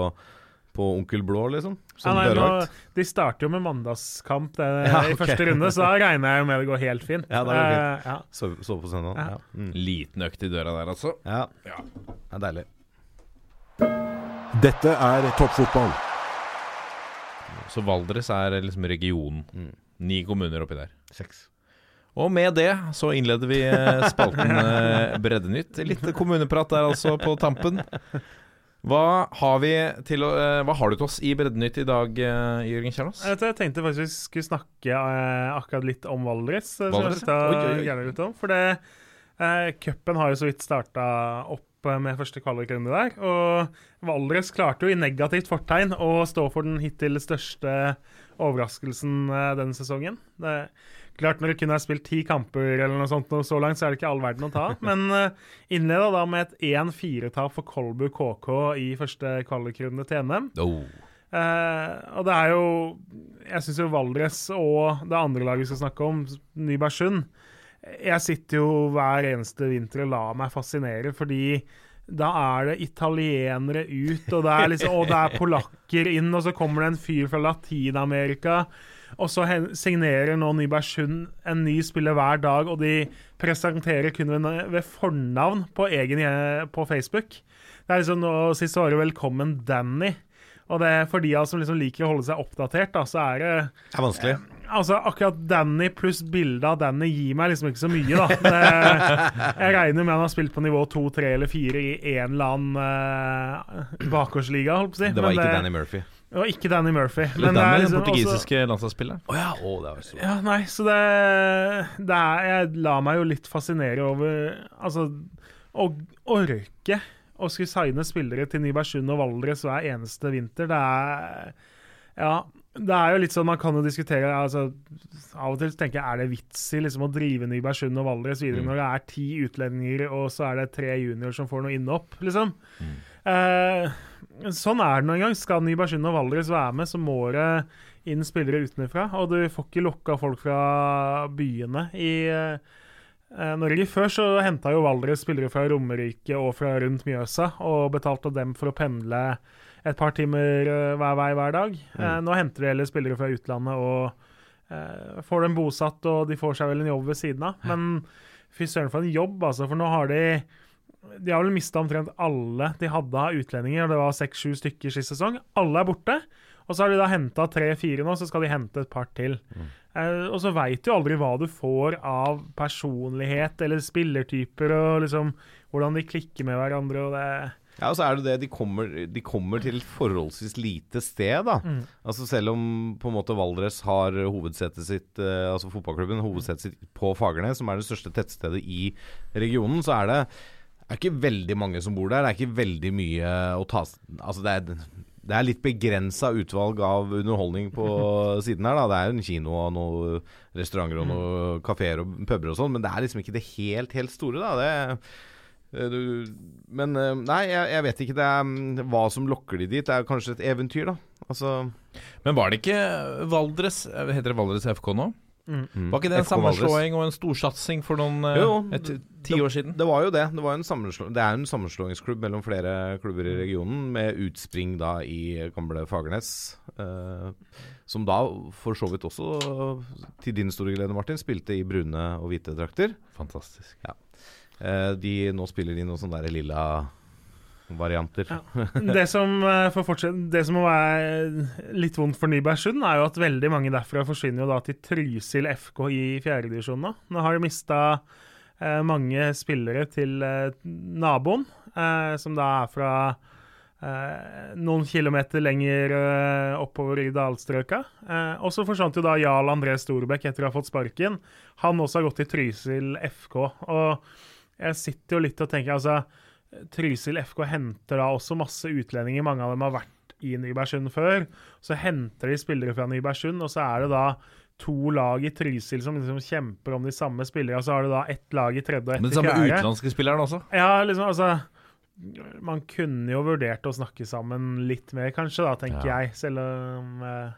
på Onkel Blå, liksom? Som Ja, nei, nå, de starter jo med mandagskamp det, Ja, i første runde, så da regner jeg jo med det går helt fint. Ja, det går fint. Uh, ja. Så, så på søndag? Ja. Ja. Mm. Liten økt i døra der, altså. ja. Ja. Det er deilig. Dette er toppfotball. Så Valdres er liksom regionen. Mm. Ni kommuner oppi der. Seks. Og med det så innleder vi eh, spalten eh, Breddenytt. Litt kommuneprat der altså på tampen. Hva har vi til eh, Hva har du til oss i Breddenytt i dag, Jørgen Kjernås? Jeg tenkte faktisk vi skulle snakke akkurat litt om Valdres. Valdres, litt om, For det eh, Cupen har jo så vidt starta opp med første kvalikrunde der. Og Valdres klarte jo i negativt fortegn å stå for den hittil største overraskelsen denne sesongen. Det klart Når du kun har spilt ti kamper eller noe sånt så langt, så er det ikke all verden å ta. Men uh, innleda da med et 1-4-tap for Kolbu KK i første kvalikrunde til NM. Oh. Eh, og det er jo Jeg syns jo Valdres og det andre laget vi skal snakke om, Nybergsund Jeg sitter jo hver eneste vinter og lar meg fascinere, fordi da er det italienere ut, og det er, liksom, og det er polakker inn, og så kommer det en fyr fra Latin-Amerika. Og så signerer nå Nybergsund en ny spiller hver dag, og de presenterer kun ved, fornavn på, egen, på Facebook. Det er liksom nå Sist året 'Velkommen, Danny'. Og det er for de som liksom liker å holde seg oppdatert, da, så er det Det er vanskelig. Altså, akkurat Danny pluss bildet av Danny gir meg liksom ikke så mye, da. Det, jeg regner med han har spilt på nivå to, tre eller fire i en eller annen uh, bakgårdsliga, holdt på å si. Det var Men ikke Danny Murphy. Det var ikke Danny Murphy. Eller men det er den liksom også- portugisiske landslagsspilleren. Oh ja, oh, det var så ja, nei, så det, det er Jeg lar meg jo litt fascinere over Altså, å orke å skulle signe spillere til Nybergsund og Valdres hver eneste vinter, det er Ja. Det er jo litt sånn Man kan jo diskutere altså, Av og til tenker jeg er det vits i liksom å drive Nybergsund og Valdres videre når det er ti utlendinger, og så er det tre junior som får noe innhopp, liksom. Eh, sånn er det nå engang. Skal Nybergsund og Valdres være med, så må det inn spillere utenfra. Og du får ikke lokka folk fra byene i eh, Norge. Før så henta jo Valdres spillere fra Romerike og fra rundt Mjøsa, og betalte dem for å pendle et par timer eh, hver vei hver dag. Mm. nå henter de heller spillere fra utlandet og eh, får dem bosatt, og de får seg vel en jobb ved siden av. Men fy søren for en jobb, altså. For nå har de De har vel mista omtrent alle de hadde av utlendinger. og Det var seks-sju stykker sist sesong. Alle er borte. Og så har de da henta tre-fire nå, så skal de hente et par til. Eh, og så veit du aldri hva du får av personlighet eller spillertyper, og liksom hvordan de klikker med hverandre. og det Ja, og så er det det, de kommer, de kommer til forholdsvis lite sted, da. Mm. Altså Selv om på en måte Valdres har hovedsetet sitt eh, Altså fotballklubben hovedsetet sitt på Fagernes, som er det største tettstedet i regionen, så er det er ikke veldig mange som bor der. Det er ikke veldig mye å ta Altså det er, det er litt begrensa utvalg av underholdning på siden her. da Det er en kino og noen restauranter og noen kafeer og puber og sånn, men det er liksom ikke det helt, helt store, da. Det Du, men eh, nei, jeg, jeg vet ikke det er, mm, hva som lokker de dit. Det er kanskje et eventyr, da. Altså Men var det ikke Valdres eh, Heter det Valdres FK nå? mm. Var ikke det en FK Valdres. sammenslåing og en storsatsing for noen eh, Jo, et, ti år siden? Det var jo det. Det, var en det er en sammenslåingsklubb mellom flere klubber i regionen, med utspring da i gamle Fagernes. Eh, som da for så vidt også, til din store glede, Martin, spilte i brune og hvite drakter. Fantastisk. Eh, de nå spiller de noen sånne der lilla varianter. Ja. Det som, eh, det som må være litt vondt for Nybergsund, er jo at veldig mange derfra forsvinner jo da til Trysil FK i fjerdedivisjon nå. Nå har de mista eh, mange spillere til eh, naboen, eh, som da er fra eh, noen kilometer lenger eh, oppover i dalstrøka. Eh, og så forsvant jo da Jarl André Storbekk etter å ha fått sparken. Han også har gått til Trysil FK. Og jeg sitter jo litt og tenker altså Trysil FK henter da også masse utlendinger. Mange av dem har vært i Nybergsund før. Så henter de spillere fra Nybergsund, og så er det da to lag i Trysil som liksom kjemper om de samme spillerne. Så har du da ett lag i tredje og ett Men fjerde. Men samme fjerde. utenlandske spilleren også? Ja, liksom, altså Man kunne jo vurdert å snakke sammen litt mer, kanskje, da, tenker Ja. jeg. Selv om Ja,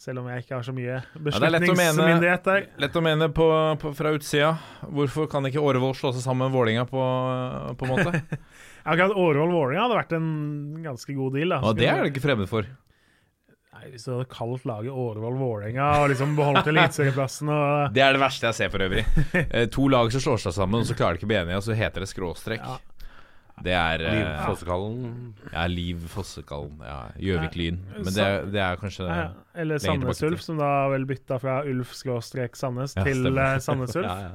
selv om jeg ikke har så mye det beslutningsmyndighet der. Lett å mene på, på, fra utsida. Hvorfor kan ikke Årevoll slå seg sammen med Vålinga på, på en måte? Akkurat Årevoll-Vålinga hadde vært en ganske god deal. da Og det er du ikke fremmed for. Nei, Hvis du hadde kalt laget Årevoll-Vålerenga og liksom beholdt eliteserieplassen og Det er det verste jeg ser for øvrig. Eh, to lag som slår seg sammen, og så klarer de ikke å bli enige, og så heter det skråstrek. Ja. Det er Liv eh, Fossekallen. Ja, Liv Fossekallen. Ja, Gjøvik-Lyn. Men det, er- det er kanskje ja, ja. Eller lenger Sandnes Ulf, som da vel bytta fra Ulf skråstrek Sandnes Ja, til eh, Sandnes Ulf. Ja, ja.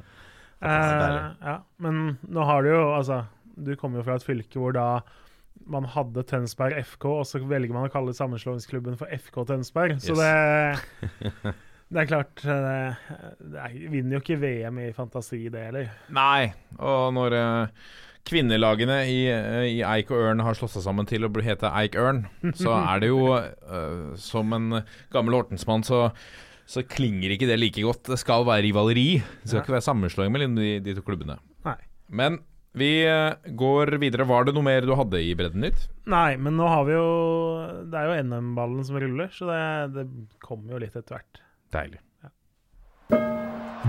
Eh, ja, men nå har du jo Altså, du kommer jo fra et fylke hvor da man hadde Tønsberg FK, og så velger man å kalle sammenslåingsklubben for FK Tønsberg. Så Yes. det Det er klart det, Det er, vinner jo ikke VM i fantasi, det heller. Nei. Og når eh, kvinnelagene i, eh, i Eik og Ørn har slått seg sammen til å hete Eik Ørn, så er det jo uh, Som en gammel Hortensmann, så, så klinger ikke det like godt. Det skal være rivaleri. Det skal Ja. ikke være sammenslåing mellom de, de to klubbene. Nei. Men vi eh, går videre. Var det noe mer du hadde i Bredden ditt? Nei, men nå har vi jo Det er jo NM-ballen som ruller, så det, det kommer jo litt etter hvert. Deilig.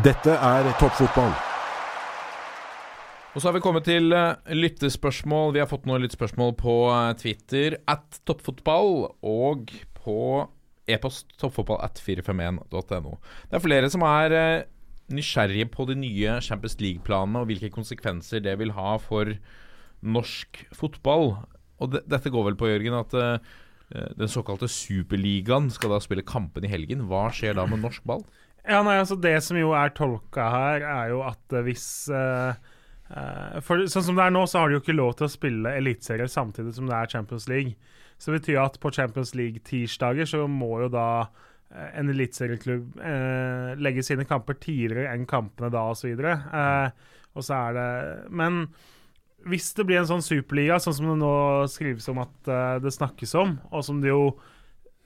Dette er toppfotball. Og så har vi kommet til eh, lyttespørsmål. Vi har fått noen lyttespørsmål på eh, Twitter at toppfotball og på e-post toppfotball at 451.no. Det er flere som er eh, nysgjerrige på de nye Champions League-planene og hvilke konsekvenser det vil ha for norsk fotball. Og det, dette går vel på, Jørgen, at uh, den såkalte superligaen skal da spille kampen i helgen. Hva skjer da med norsk ball? Ja, nei, altså Det som jo er tolka her, er jo at hvis eh, for Sånn som det er nå, så har de jo ikke lov til å spille eliteserier samtidig som det er Champions League. Så det betyr at på Champions League-tirsdager så må jo da eh, en eliteserieklubb eh, legge sine kamper tidligere enn kampene da, osv. Eh, og så er det Men hvis det blir en sånn superliga, sånn som det nå skrives om at eh, det snakkes om, og som det jo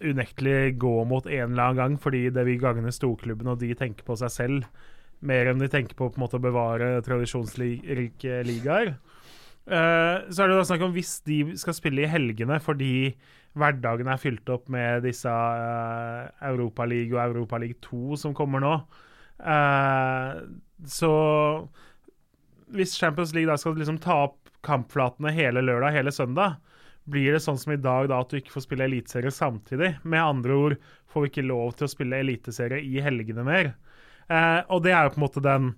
unektelig går mot en eller annen gang, fordi det vil gagne storklubben, og de tenker på seg selv mer enn de tenker på, på en måte, å bevare tradisjonsrike ligaer. Uh, så er det da snakk om hvis de skal spille i helgene fordi hverdagen er fylt opp med disse uh, Europaliga og Europaliga 2 som kommer nå. Uh, så hvis Champions League da skal liksom ta opp kampflatene hele lørdag, hele søndag, blir det sånn som i dag, da at du ikke får spille eliteserie samtidig? Med andre ord får vi ikke lov til å spille eliteserie i helgene mer. Eh, og det er jo på en måte den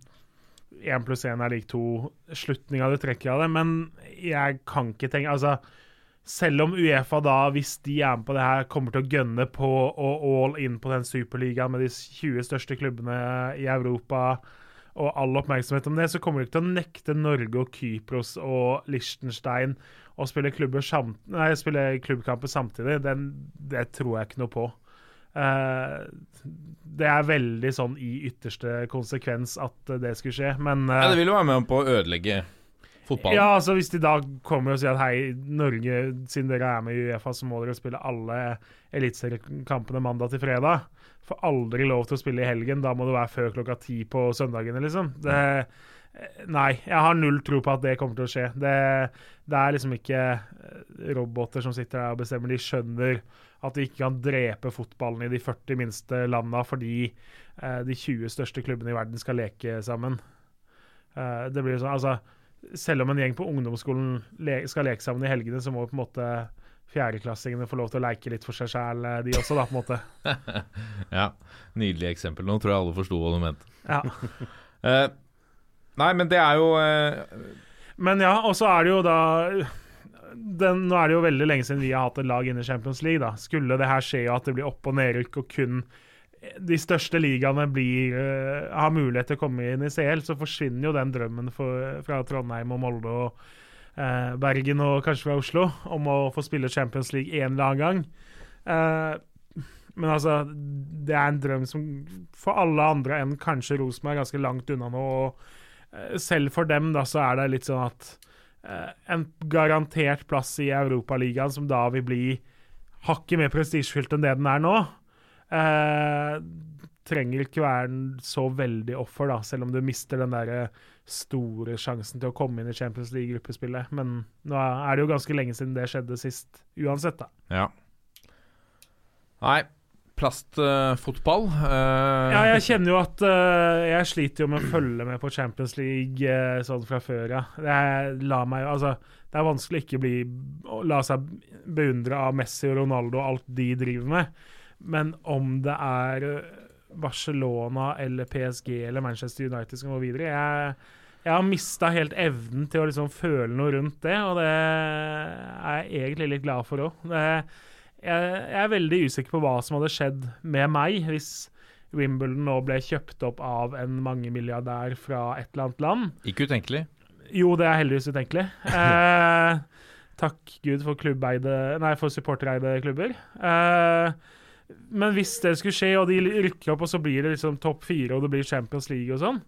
1 pluss 1 er lik 2-slutninga du trekker av det, men jeg kan ikke tenke Altså, selv om Uefa da, hvis de er med på det her, kommer til å gønne på og all in på den superligaen med de 20 største klubbene i Europa og all oppmerksomhet om det, så kommer de ikke til å nekte Norge og Kypros og Liechtenstein å spille, samt, nei, spille klubbkamper samtidig. Den, det tror jeg ikke noe på. Eh, det er veldig sånn i ytterste konsekvens at det skulle skje, men eh, Ja, det vil jo være med på å ødelegge fotballen. ja, altså Hvis de da kommer og sier at hei, Norge, siden dere er med i Uefa, så må dere spille alle eliteseriekampene mandag til fredag. Får aldri lov til å spille i helgen. Da må det være før klokka ti på søndagene, liksom. Det, nei, jeg har null tro på at det kommer til å skje. Det, det er liksom ikke eh, roboter som sitter der og bestemmer. De skjønner at de ikke kan drepe fotballen i de 40 minste landa fordi eh, de 20 største klubbene i verden skal leke sammen. Eh, det blir jo sånn, altså selv om en gjeng på ungdomsskolen le skal leke sammen i helgene, så må på en måte fjerdeklassingene få lov til å leke litt for seg sjæl, de også, da, på en måte. Ja, Nydelig eksempel. Nå tror jeg alle forsto hva du mente. Ja. Eh, nei, men det er jo eh, Men ja, og så er det jo da den, Nå er det jo veldig lenge siden vi har hatt et lag inne i Champions League. da. Skulle det her skje at det blir opp- og nedrykk, og kun de største ligaene blir, uh, har mulighet til å komme inn i CL, så forsvinner jo den drømmen for, fra Trondheim og Molde og uh, Bergen og kanskje fra Oslo om å få spille Champions League en eller annen gang. Uh, men altså, det er en drøm som for alle andre enn kanskje Rosenborg er ganske langt unna nå. og selv for dem da, så er det litt sånn at en garantert plass i Europaligaen, som da vil bli hakket mer prestisjefylt enn det den er nå, eh, trenger ikke være så veldig offer, da, selv om du mister den der eh, store sjansen til å komme inn i Champions League-gruppespillet. Men nå er det jo ganske lenge siden det skjedde sist, uansett, da. Ja. Nei, plastfotball uh, Ja, jeg kjenner jo at uh, jeg sliter jo med å følge med på Champions League eh, sånn fra før, ja. Det, meg, altså, det er vanskelig ikke bli, å la seg beundre av Messi og Ronaldo og alt de driver med. Men om det er Barcelona eller PSG eller Manchester United som går videre Jeg, jeg har mista helt evnen til å liksom føle noe rundt det, og det er jeg egentlig litt glad for òg. Jeg, jeg er veldig usikker på hva som hadde skjedd med meg hvis Wimbledon nå ble kjøpt opp av en mangemilliardær fra et eller annet land. Ikke utenkelig. Jo, det er heldigvis utenkelig. Eh, takk Gud for Nei, for supportereide klubber. Eh, men hvis det skulle skje, og de rykker opp, og så blir det liksom topp fire, og det blir Champions League og sånn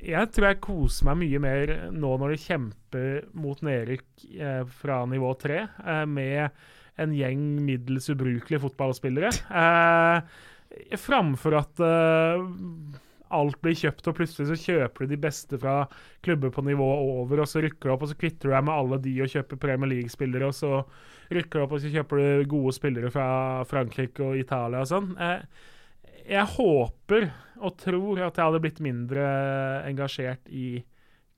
jeg tror jeg koser meg mye mer nå når de kjemper mot nedrykk eh, fra nivå tre, eh, med en gjeng middels ubrukelige fotballspillere. Eh, framfor at eh, alt blir kjøpt, og plutselig så kjøper du de beste fra klubber på nivå over, og så rykker du opp, og så kvitter du deg med alle de og kjøper Premier League-spillere, og så rykker du opp, og så kjøper du gode spillere fra Frankrike og Italia og sånn. Eh, jeg håper og tror at jeg hadde blitt mindre engasjert i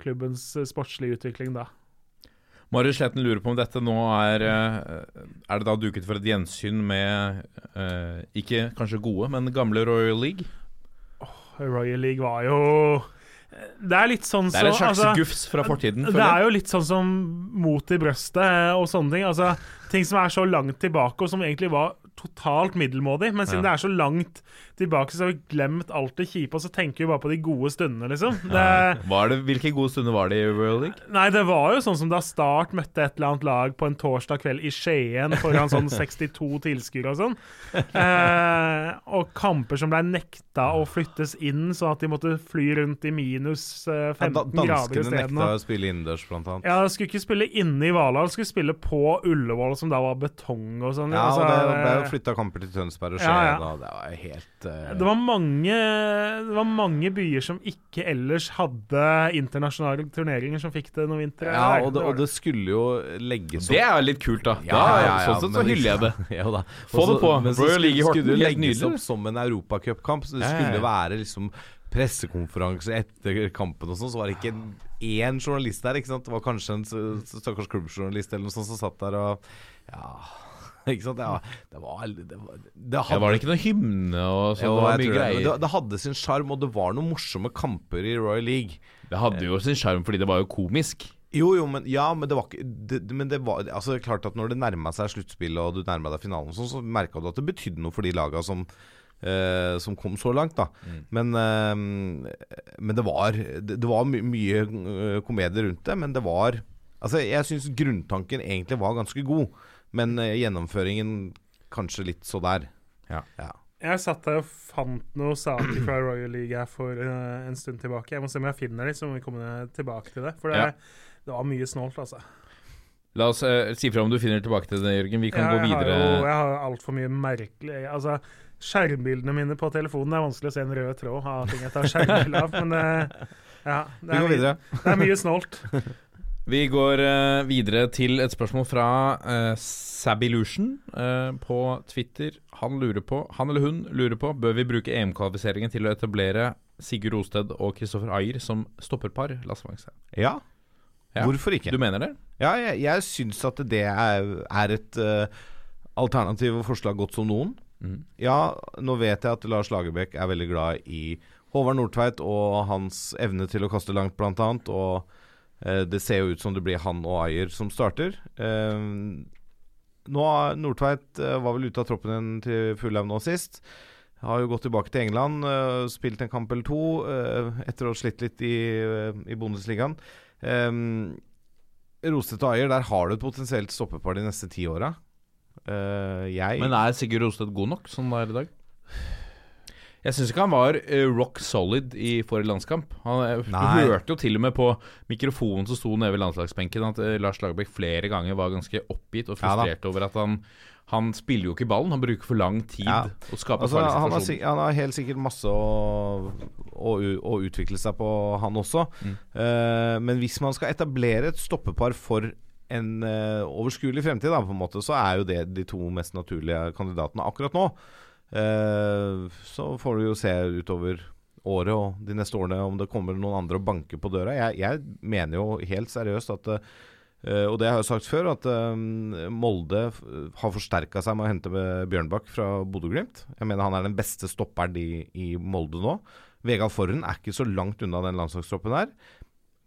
klubbens sportslige utvikling da. Marius Sletten lurer på om dette nå er eh, Er det da duket for et gjensyn med eh, ikke kanskje gode, men gamle Royal League? Royal League var jo Det er litt sånn Det er et slags altså, gufs fra fortiden. Det er jo litt sånn som mot i brøstet og sånne ting. Altså, ting som er så langt tilbake, og som egentlig var totalt middelmådig. Men siden Ja. det er så langt tilbake, så har vi glemt alt det kjipe, og så tenker vi bare på de gode stundene, liksom. Det, Var det, hvilke gode stunder var det i World League? Nei, det var jo sånn som da Start møtte et eller annet lag på en torsdag kveld i Skien foran sånn 62 tilskuere og sånn. Eh, og kamper som ble nekta å flyttes inn, sånn at de måtte fly rundt i minus eh, Ja, 15 da, grader danskene nekta å spille innendørs, blant annet. Ja, de skulle ikke spille inne i Valhall, de skulle spille på Ullevål, som da var betong og sånn. Ja, Altså, og det ble jo flytta kamper til Tønsberg og Skien, ja. ja. det var helt uh... det var, mange, det var mange byer som ikke ellers hadde internasjonale turneringer, som fikk det noen vintre. Ja, og det, og det skulle jo legges Det er litt kult, da. Ja, da ja, ja, sånn sett så hyller jeg det. ja, da. Få det på. Men så Royal League i skulle, skulle det legges opp som en europacupkamp, så det skulle ja. være liksom pressekonferanse etter kampen og sånn, så var det ikke én journalist der, ikke sant. Det var kanskje en stakkars klubbjournalist eller noe sånt som satt der og Ja, ikke sant. Ja, det var Det, var, det Ja, var det ikke noe hymne og sånn? Ja, det det. Det, det hadde sin sjarm, og det var noen morsomme kamper i Royal League. Det hadde jo sin sjarm fordi det var jo komisk. Jo, jo, men ja, men det var ikke det, Men det var altså klart at når det nærma seg sluttspillet, og du nærma deg finalen, sånn, så merka du at det betydde noe for de laga som eh, som kom så langt, da. Men, eh, men det var Det, det var my mye eh, komedie rundt det, men det var Altså, jeg syns grunntanken egentlig var ganske god, men eh, gjennomføringen kanskje litt så der. Ja. Jeg satt der og fant noen saker fra Royal League her for uh, en stund tilbake. Jeg må se om jeg finner dem, så må vi komme tilbake til det. For det, Ja. det var mye snålt, altså. La oss uh, si fra om du finner tilbake til det, Jørgen. Vi kan jeg, gå videre. Har, jo- jeg har altfor mye merkelig Altså, skjermbildene mine på telefonen er vanskelig å se en rød tråd av ting jeg tar skjermbilde av, men uh, ja, det Vi er, går mye, videre. det er mye snålt. Vi går uh, videre til et spørsmål fra uh, Sabilution uh, på Twitter. Han lurer på, han eller hun lurer på Bør vi bruke EM-kvalifiseringen til å etablere Sigurd Osted og Kristoffer Ayer som stopperpar? Ja. Ja. Hvorfor ikke? Du mener det? Ja, jeg, jeg syns at det er, er et uh, alternativ og forslag godt som noen. Mm. Ja, nå vet jeg at Lars Lagerbäck er veldig glad i Håvard Nordtveit og hans evne til å kaste langt, blant annet. Og eh, det ser jo ut som det blir han og Ayer som starter. Eh, nå Nordtveit eh, var vel ute av troppen igjen til Fulheim nå sist. Har jo gått tilbake til England, eh, spilt en kamp eller to eh, etter å ha slitt litt i, eh, i Bundesligaen. Rostet og Ayer, der har du et potensielt stoppepar de neste ti åra. Eh, jeg Men er Sigurd Osted god nok som det er i dag? Jeg syns ikke han var uh, rock solid i forrige landskamp. Han, eh, Nei. hørte jo til og med på mikrofonen som sto nede ved landslagsbenken, at uh, Lars Lagerbäck flere ganger var ganske oppgitt og Ja frustrert over at han Han spiller jo ikke ballen, han bruker for lang tid Ja. å skape Altså, han, har, han har helt sikkert masse å, å, å utvikle seg på, han også. Mm. Uh, men hvis man skal etablere et stoppepar for en uh, overskuelig fremtid, da, måte, så er jo det de to mest naturlige kandidatene akkurat nå. Eh, så får du jo se utover året og de neste årene om det kommer noen andre og banker på døra. Jeg, jeg mener jo helt seriøst at eh, og det har jeg sagt før, at eh, Molde har forsterka seg med å hente Bjørnbakk fra Bodø-Glimt. Jeg mener han er den beste stopperen i, i Molde nå. Vegard Forhen er ikke så langt unna den landslagstroppen her.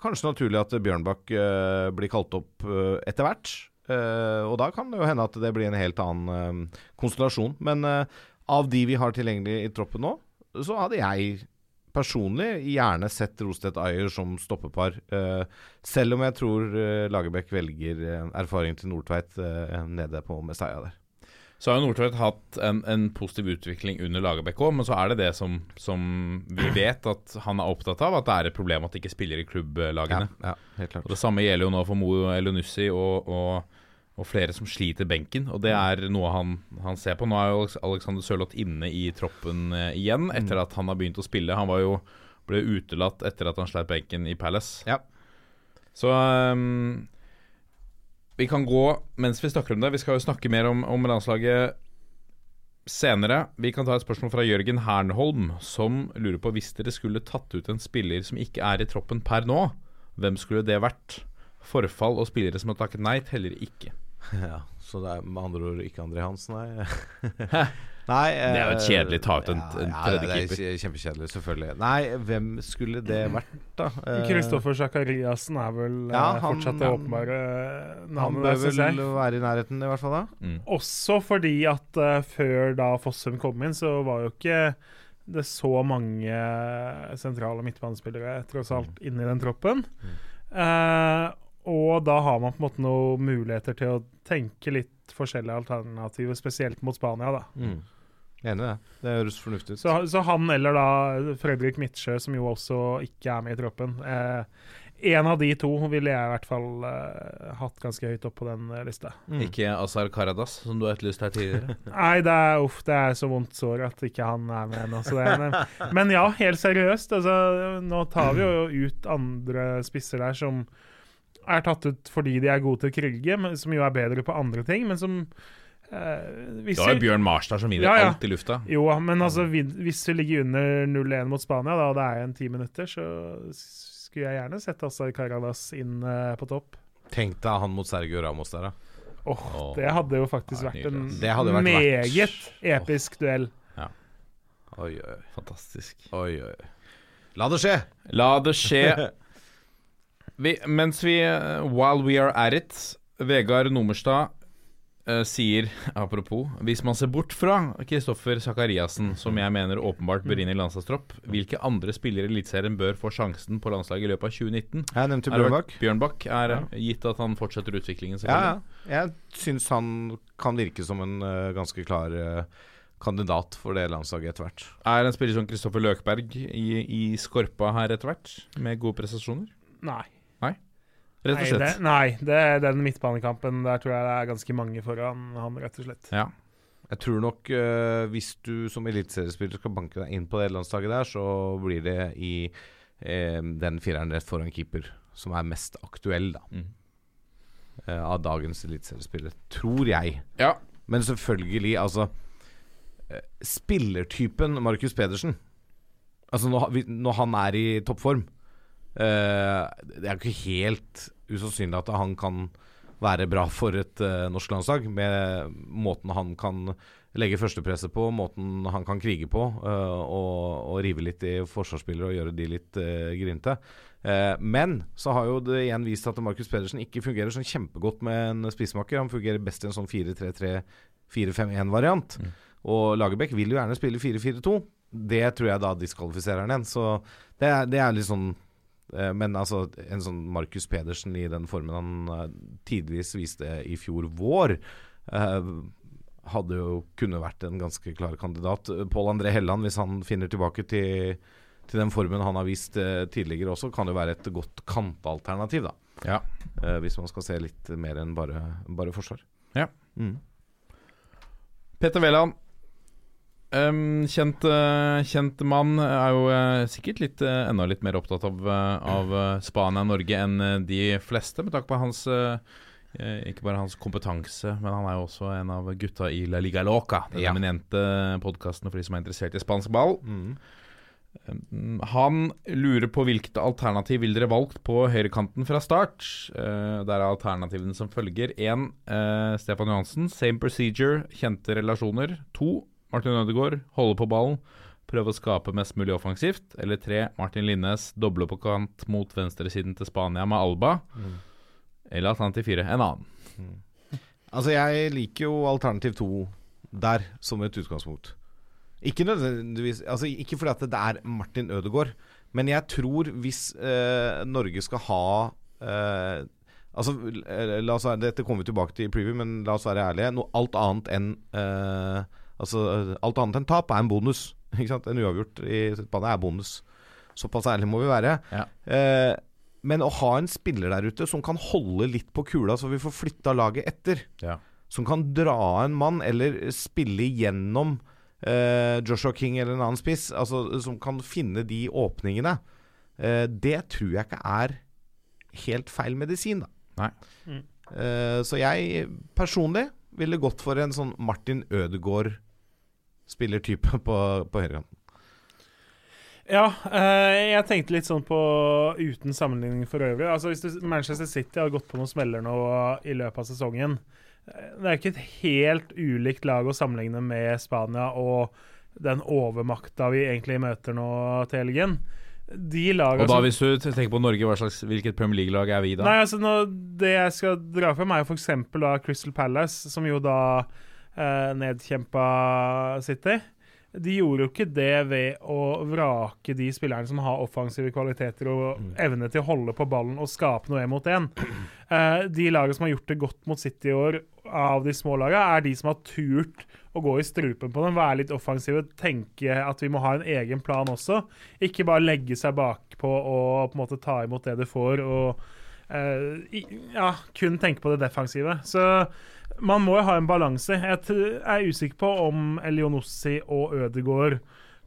Kanskje naturlig at Bjørnbakk blir kalt opp etter hvert. Og da kan det jo hende at det blir en helt annen konstellasjon. Men av de vi har tilgjengelig i troppen nå, så hadde jeg personlig gjerne sett Rostedt Ayer som stoppepar. Uh, selv om jeg tror uh, Lagerbäck velger uh, erfaring til Nordtveit eh, nede på Messiah der. Så har jo Nordtveit hatt en, en positiv utvikling under Lagerbäck òg, men så er det det som, som vi vet at han er opptatt av, at det er et problem at de ikke spiller i klubblagene. ja, helt klart. Og Det samme gjelder jo nå for Mo Elunussi og, og, og flere som sliter benken. Og det er noe han, han ser på. Nå er jo Alexander Sørloth inne i troppen eh, igjen, etter at han har begynt å spille. Han var jo ble utelatt etter at han sleit benken i Palace. Ja. Så um, vi kan gå mens vi snakker om det. Vi skal jo snakke mer om, om landslaget senere. Vi kan ta et spørsmål fra Jørgen Hernholm, som lurer på hvis dere skulle tatt ut en spiller som ikke er i troppen per nå, hvem skulle det vært? Forfall og spillere som har takket nei, teller ikke. Ja, så det er med andre ord ikke André Hansen, nei. nei Det er jo et eh, kjedelig tak til en- en tredje det er keeper. kje- Kjempekjedelig, selvfølgelig. Nei, hvem skulle det vært, da? Eh, Kristoffer Zakariassen er vel Ja, eh, han- fortsatt det han- navnet. Han bør vel jeg. være i nærheten, i hvert fall da. Mm. Også fordi at uh, før da Fossum kom inn, så var jo ikke det så mange sentrale midtbanespillere tross alt inni den troppen. Eh, og da har man på en måte noen muligheter til å tenke litt forskjellige alternativer, spesielt mot Spania. da. Mm. Enig i det. Det høres fornuftig ut. Så, så han eller da Fredrik Midtsjø, som jo også ikke er med i troppen. Eh, en av de to ville jeg i hvert fall eh, hatt ganske høyt opp på den eh, lista. Mm. Ikke Azar Karadas, som du har etterlyst her tidligere. Nei, det er, uff, det er så vondt sår at ikke han er med ennå. Men, men ja, helt seriøst. Altså, nå tar vi jo ut andre spisser der som er tatt ut fordi de er gode til å krige, men som jo er bedre på andre ting, men som eh, hvis Du har jo Bjørn Marstad som vinner Ja, ja. alt i lufta. Jo, men altså, hvis vi ligger under 0-1 mot Spania, da, og det er igjen ti minutter, så skulle jeg gjerne sett Assar Karadas inn eh, på topp. Tenk deg han mot Sergio Ramos der, da. Åh, oh, det hadde jo faktisk det vært en. Det vært meget vært... episk duell. Oi, oi, Fantastisk. oi. oi. La det skje! La det skje. Vi, mens vi eh, While we are at it Vegard Nomerstad uh, sier, apropos Hvis man ser bort fra Kristoffer Sakariassen, som jeg mener åpenbart bør inn i landslagstropp, hvilke andre spillere i Eliteserien bør få sjansen på landslaget i løpet av 2019? Jeg nevnte Bjørnbakk. Bjørnbakk er gitt at han fortsetter utviklingen, Ja, ja. Jeg syns han kan virke som en uh, ganske klar uh, kandidat for det landslaget etter hvert. Er en spiller som Kristoffer Løkberg i, i skorpa her etter hvert, med gode prestasjoner? Nei. Rett og Nei, det, nei, det er den midtbanekampen der tror jeg det er ganske mange foran han, rett og slett. Ja. Jeg tror nok uh, hvis du som eliteseriespiller skal banke deg inn på det landslaget der, så blir det i eh, den fireren rett foran keeper som er mest aktuell, da. Mm. Uh, av dagens eliteseriespillere. Tror jeg. ja. Men selvfølgelig, altså uh, Spillertypen Markus Pedersen Altså når, når han er i toppform uh, Det er jo ikke helt usannsynlig at han kan være bra for et uh, norsk landslag, med måten han kan legge førstepresset på, måten han kan krige på, uh, og, og rive litt i forsvarsspillere og gjøre de litt uh, grinte. Men så har jo det igjen vist at Markus Pedersen ikke fungerer sånn kjempegodt med en spissmaker. Han fungerer best i en sånn 4-3-3-4-5-1-variant. Og Lagerbäck vil jo gjerne spille 4-4-2. Det tror jeg da diskvalifiserer han igjen. Så det er, det er litt sånn Men altså, en sånn Markus Pedersen i den formen han eh, tidvis viste i fjor vår, eh, hadde jo kunne vært en ganske klar kandidat. Pål André Helland, hvis han finner tilbake til, til den formen han har vist eh, tidligere også, kan jo være et godt kantalternativ, da. Ja. Eh, hvis man skal se litt mer enn bare, bare forsvar. Ja. Mm. Petter Wæland. Um, kjent, uh, kjent mann er jo uh, sikkert litt, uh, enda litt mer opptatt av, av Spania og Norge enn de fleste, med takk på hans ikke bare hans kompetanse, men han er jo også en av gutta i La Liga Loca, den Ja. eminente podkasten for de som er interessert i spansk ball. Mm. Han lurer på hvilket alternativ vil dere valgt på høyrekanten fra start. Der er alternativene som følger. Én, eh, Stefan Johansen. Same procedure, kjente relasjoner. To, Martin Ødegaard. Holde på ballen. Prøve å skape mest mulig offensivt. Eller tre, Martin Linnes. Doble på kant mot venstresiden til Spania med Alba. Eller alternativ fire, en annen. Altså, jeg liker jo alternativ to der, som et utgangspunkt. Ikke nødvendigvis Altså, ikke fordi at det er Martin Ødegaard, men jeg tror hvis eh, Norge skal ha eh, Altså, eh, la oss være, Dette kommer vi tilbake til i preview, men la oss være ærlige. Noe alt annet enn eh, Altså, alt annet enn tap er en bonus. Ikke sant? En uavgjort i Spania er bonus. Såpass ærlig må vi være. Ja. Eh, men å ha en spiller der ute som kan holde litt på kula, så vi får flytta laget etter. Ja. Som kan dra en mann, eller spille igjennom eh, Joshua King eller en annen spiss. Altså Som kan finne de åpningene. Eh, det tror jeg ikke er helt feil medisin, da. Nei. Eh, så jeg personlig ville gått for en sånn Martin Ødegaard-spillertype på, på høyrekanten. Ja, eh, jeg tenkte litt sånn på uten sammenligning for øvrig. Altså Hvis du, Manchester City har gått på noen smeller nå i løpet av sesongen eh, Det er ikke et helt ulikt lag å sammenligne med Spania og den overmakta vi egentlig møter nå til helgen. De lagene Og da hvis du tenker på Norge, hva slags, hvilket Premier League-lag er vi da? Nei, altså nå, Det jeg skal dra fram, er jo f.eks. da Crystal Palace, som jo da eh, nedkjempa City. De gjorde jo ikke det ved å vrake de spillerne som har offensive kvaliteter og evne til å holde på ballen og skape noe én mot én. Eh, de lagene som har gjort det godt mot City i år, av de små lagene, er de som har turt å gå i strupen på dem, være litt offensive, tenke at vi må ha en egen plan også. Ikke bare legge seg bakpå og på en måte ta imot det du får, og eh, ja, kun tenke på det defensive. Så man må jo ha en balanse. Jeg er usikker på om Elionossi og Ødegaard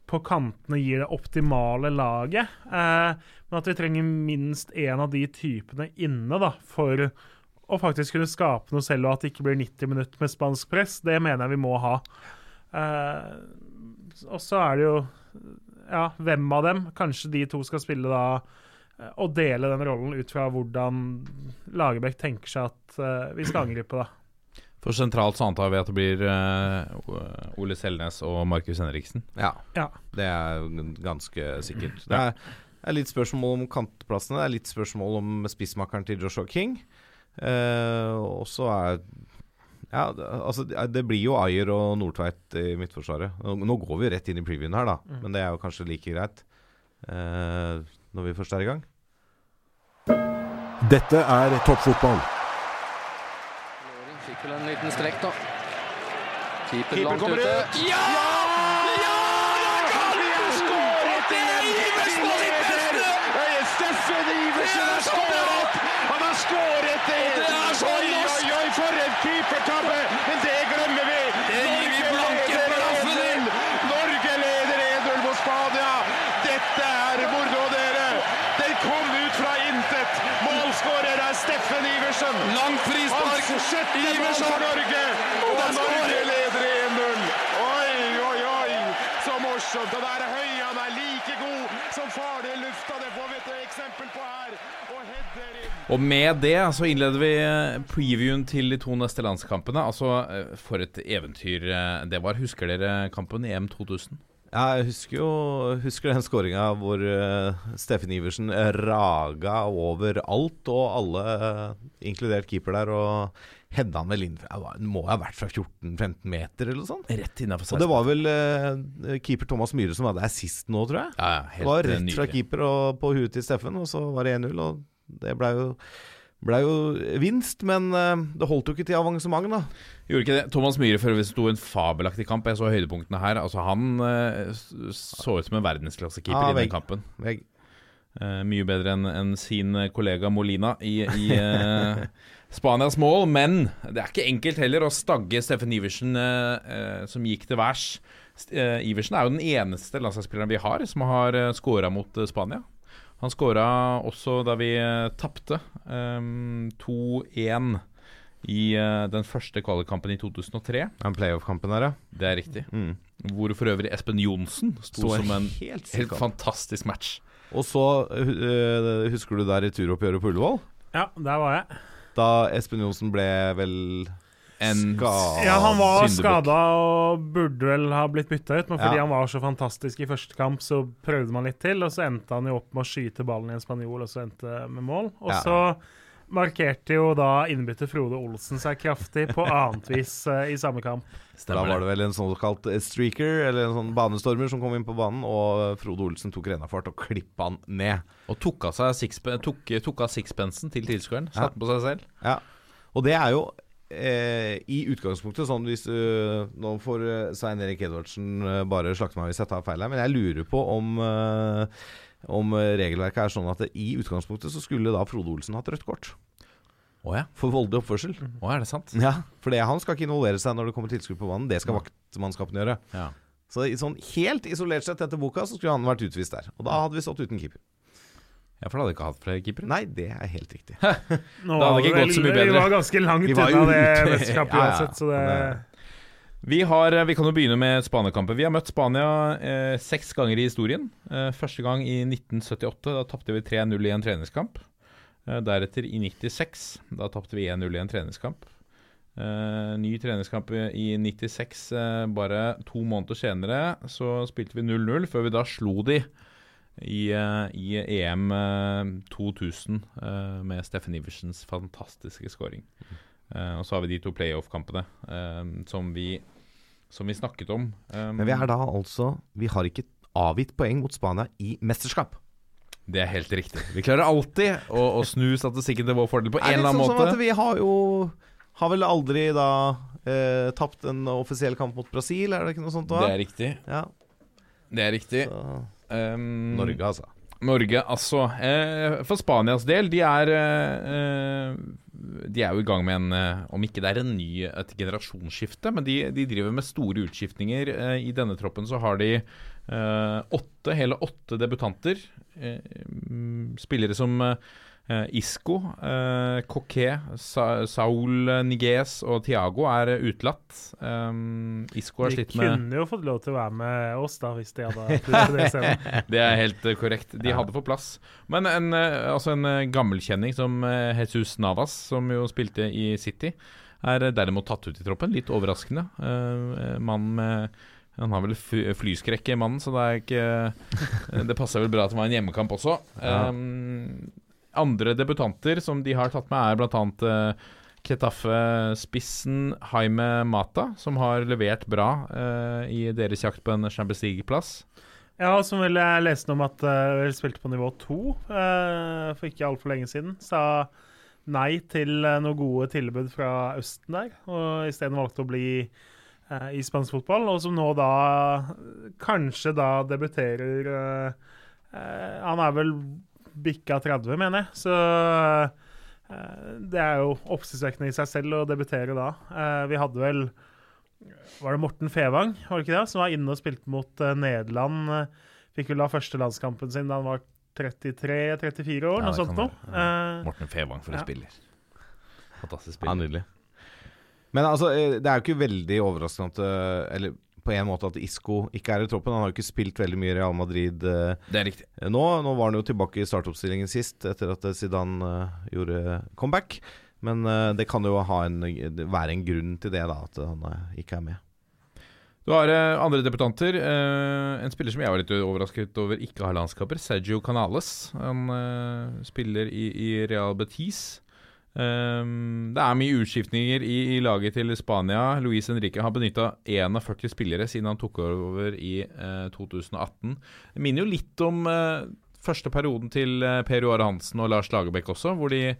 på kantene gir det optimale laget. Eh, men at vi trenger minst én av de typene inne da, for å faktisk kunne skape noe selv, og at det ikke blir 90 minutter med spansk press, det mener jeg vi må ha. Eh, og så er det jo Ja, hvem av dem? Kanskje de to skal spille da eh, og dele den rollen ut fra hvordan Lagerbäck tenker seg at eh, vi skal angripe, da. For sentralt så antar vi at det blir uh, Ole Selnes og Markus Henriksen. Ja, Ja. det er ganske sikkert. Det er, er litt spørsmål om kantplassene, det er litt spørsmål om spissmakeren til Joshua King. Uh, og så er ja, det, altså, det- det blir jo Ayer og Nordtveit i Midtforsvaret. Nå, nå går vi rett inn i previewen her, da, men det er jo kanskje like greit uh, når vi først er i gang. Dette er toppfotball. Vel en liten strekk, da. Keeper langt kommer ute. ut. Ja! Ja! Er beste! Steffen Iversen har skåret! Han har skåret det! er så Oi, oi, oi, for en keepertabbe! Men det glemmer vi! Det gir vi Norge blanke blaffen i. 1-0. Norge leder 1-0 mot Spania! Dette er moro, dere! Den kom ut fra intet! Målskårer er Steffen Iversen! Langt frispark. Sjette mål for Norge! Og Norge leder 1-0! Oi, oi, oi! Så morsomt! Og der er Høy, er like god som farlig i lufta. Det får vi et eksempel på her. Og header inn. Og med det så innleder vi eh, previewen til de to neste landskampene. Altså, eh, for et eventyr eh, det var. Husker dere kampen i EM 2000? Ja, jeg husker jo husker den skåringa hvor uh, Steffen Iversen eh, raga over alt og alle, uh, inkludert keeper der, og hedda han vel inn må jeg må ha vært fra 14-15 meter eller noe sånt. Rett innafor Og det var vel eh, keeper Thomas Myhre som var der sist nå, tror jeg. ja, ja, helt var rett rett fra keeper og på huet til Steffen, og så var det 1-0. Og det blei jo, ble jo vinst, men eh, det holdt jo ikke til avansement, da. Gjorde ikke det. Thomas Myhre for øvrig sto en fabelaktig kamp. Jeg så høydepunktene her. Altså Han eh, så ut som en verdensklassekeeper Ja, i den kampen. Vegg. Uh, mye bedre enn en sin kollega Molina i, i eh, Spanias mål. Men det er ikke enkelt heller å stagge Steffen Iversen, eh, eh, som gikk til værs. Eh, Iversen er jo den eneste landslagsspilleren vi har som har scora mot eh, Spania. Han scora også da vi uh, tapte eh, 2-1 i eh, den første kvalikkampen i 2003. den playoff-kampen der, ja. Det er riktig. Mm. Hvor for øvrig Espen Johnsen sto som en helt helt fantastisk match. Og så uh, husker du der i turoppgjøret på Ullevål? Ja, der var jeg. Da Espen Johnsen ble vel En Skada. Ja, han var skada og burde vel ha blitt bytta ut, men fordi Ja. han var så fantastisk i første kamp, så prøvde man litt til, og så endte han jo opp med å skyte ballen i en spanjol, og så endte med mål. Og Ja. så markerte jo da innbytter Frode Olsen seg kraftig på annet vis eh, i samme kamp. Da var det vel en såkalt eh, streaker, eller en sånn banestormer, som kom inn på banen, og Frode Olsen tok rennafart og klippa han ned. Og tok av, seg sixpen, tok, tok av sixpensen til tilskueren. Ja. Satte på seg selv. Ja. Og det er jo eh, i utgangspunktet sånn hvis uh, Nå får eh, Svein Erik Edvardsen uh, bare slakte meg hvis jeg tar feil her, men jeg lurer på om uh, om eh, regelverket er sånn at det, i utgangspunktet så skulle da Frode Olsen hatt rødt kort Å ja. for voldelig oppførsel. Å, er det sant? Ja, For det, han skal ikke involvere seg når det kommer tilskudd på banen. Det skal vaktmannskapene gjøre. Ja. Så i sånn helt isolert sett etter boka så skulle han vært utvist der. Og da hadde vi stått uten keeper. ja, for da hadde jeg ikke hatt flere keepere. Nei, det er helt riktig. Nå Det hadde det ikke gått så mye bedre. Vi var ganske langt Vi var jo unna det ute. mesterskapet Ja, ja. uansett, så det Vi, har, vi kan jo begynne med Spania-kampen. Vi har møtt Spania eh, seks ganger i historien. Eh, første gang i 1978. Da tapte vi 3-0 i en treningskamp. Eh, deretter i 96. Da tapte vi 1-0 i en treningskamp. Uh, ny treningskamp i i 96. uh, bare to måneder senere så spilte vi 0-0, før vi da slo de i, uh, i EM eh, 2000 eh, med Steffen Iversens fantastiske scoring. Eh, og så har vi de to playoff-kampene eh, som, som vi snakket om. Um, Men vi er da altså Vi har ikke avgitt poeng mot Spania i mesterskap. Det er helt riktig. Vi klarer alltid å, å snu statistikken til vår fordel på en Er det eller annen sånn som måte. at vi har jo Har vel aldri da eh, tapt en offisiell kamp mot Brasil, er det ikke noe sånt? da? Det er riktig. Ja, Det er riktig. Um, Norge, altså. Norge, altså. Eh, for Spanias del, de er eh, De er jo i gang med en eh, Om ikke det er en ny et generasjonsskifte, men de, de driver med store utskiftninger. Eh, I denne troppen så har de åtte, hele åtte debutanter. Eh, spillere som eh, Isco, eh, Coquet, Sa Saul Niguez og Thiago er eh, utelatt. Um, Isco har slitt med De kunne jo fått lov til å være med oss, da, hvis de hadde det er helt eh, korrekt. De hadde fått plass. Men en, eh, altså en eh, gammelkjenning som eh, Jesus Navas, som jo spilte i City, er eh, derimot tatt ut i troppen. Litt overraskende. Uh, Mann med Han har vel flyskrekk i mannen, så det er ikke eh, Det passer vel bra at det var en hjemmekamp også. Ja. Um, andre debutanter som de har tatt med, er annet uh, Ketaffe-spissen Haime Mata, som har levert bra uh, i deres jakt på en Champions League-plass. Ja, som vel jeg leste om at uh, vel spilte på nivå to uh, for ikke altfor lenge siden. Sa nei til uh, noen gode tilbud fra Østen der, og isteden valgte å bli eh, i spansk fotball. Og som nå da kanskje da debuterer eh, eh, Han er vel bikka 30, mener jeg. Så eh, det er jo oppsiktsvekkende i seg selv å debutere da. Eh, vi hadde vel var det Morten Fevang var det ikke det, som var inne og spilte mot eh, Nederland? fikk vel da første landskampen sin da han var 33-34 år, Ja, noe sånt noe. Eh, Morten Fevang for en Ja. spiller. Fantastisk spiller. Ja, nydelig. Men altså, eh, det er jo ikke veldig overraskende at eh, Eller på en måte at Isco ikke er i troppen. Han har jo ikke spilt veldig mye i Real Madrid eh, det er riktig. nå. Nå var han jo tilbake i startoppstillingen sist, etter at Zidane gjorde comeback. Men det kan jo ha en, være en grunn til det, da, at han ikke er med. Du har andre debutanter. en spiller som jeg var litt overrasket over ikke har landskaper. Sergio Canales. Han spiller i, i Real Betis. Um, det er mye utskiftninger i, i laget til Spania. Luis Henrique har benytta 41 spillere siden han tok over i uh, 2018. Det minner jo litt om uh, første perioden til uh, Per Joar Hansen og Lars Lagerbäck også, hvor de,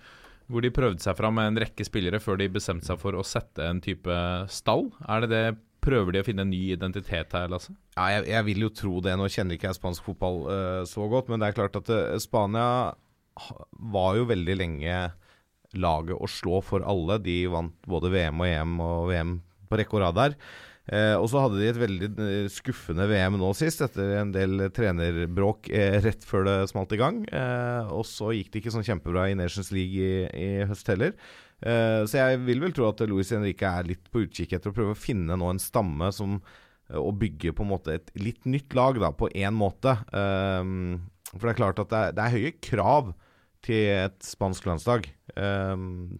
hvor de prøvde seg fram med en rekke spillere før de bestemte seg for å sette en type stall. Er det det Prøver de å finne en ny identitet her, Lasse? Ja, jeg, jeg vil jo tro det. Nå kjenner ikke jeg spansk fotball eh, så godt, men det er klart at eh, Spania var jo veldig lenge laget å slå for alle. De vant både VM og EM og VM på rekke og rad der. Eh, og så hadde de et veldig eh, skuffende VM nå sist, etter en del trenerbråk eh, rett før det smalt i gang. Eh, og så gikk det ikke sånn kjempebra i Nations League i, i høst heller. Eh, så jeg vil vel tro at Luis Henrique er litt på utkikk etter å prøve å finne nå en stamme som å bygge på en måte et litt nytt lag, da, på én måte. For det er klart at det er, det er høye krav til et spansk landslag. Um,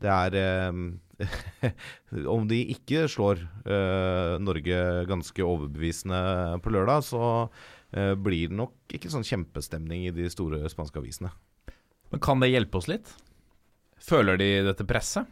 det er um, Om de ikke slår uh, Norge ganske overbevisende på lørdag, så uh, blir det nok ikke sånn kjempestemning i de store spanske avisene. Men Kan det hjelpe oss litt? Føler de dette presset?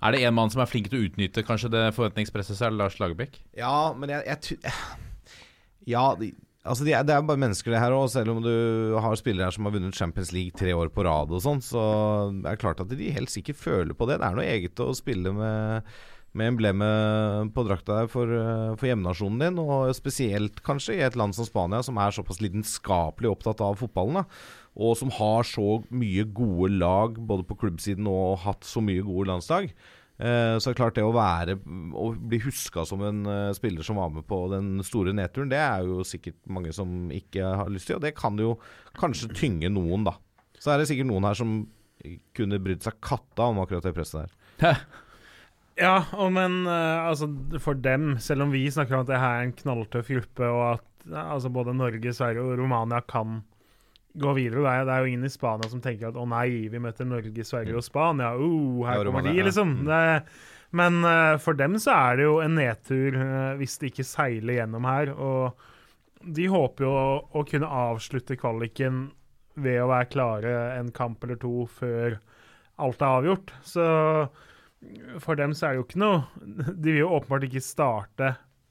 Er det en mann som er flink til å utnytte kanskje det forventningspresset, så er det Lars Lagerbäck? Ja, men jeg, jeg Ja, de, altså de, er- det er bare mennesker, det her òg. Selv om du har spillere her som har vunnet Champions League tre år på rad og sånn, så er det klart at de helt sikkert føler på det. Det er noe eget å spille med, med emblemet på drakta for, for hjemnasjonen din, og spesielt kanskje i et land som Spania, som er såpass lidenskapelig opptatt av fotballen. da og som har så mye gode lag både på klubbsiden og hatt så mye gode landslag. Eh, så er klart det å være Å bli huska som en eh, spiller som var med på den store nedturen, det er jo sikkert mange som ikke har lyst til, og det kan jo kanskje tynge noen, da. Så er det sikkert noen her som kunne brydd seg katta om akkurat det presset der. Ja, og men eh, altså, for dem, selv om vi snakker om at det her er en knalltøff gruppe, og at altså, både Norge, Sverige og Romania kan gå videre det er, det er jo ingen i Spania som tenker at å nei, vi møter Norge, Sverige og Spania. Uh, her kommer de, liksom. Mm. Det, men uh, for dem så er det jo en nedtur uh, hvis de ikke seiler gjennom her. Og de håper jo å, å kunne avslutte kvaliken ved å være klare en kamp eller to før alt er avgjort. Så for dem så er det jo ikke noe De vil jo åpenbart ikke starte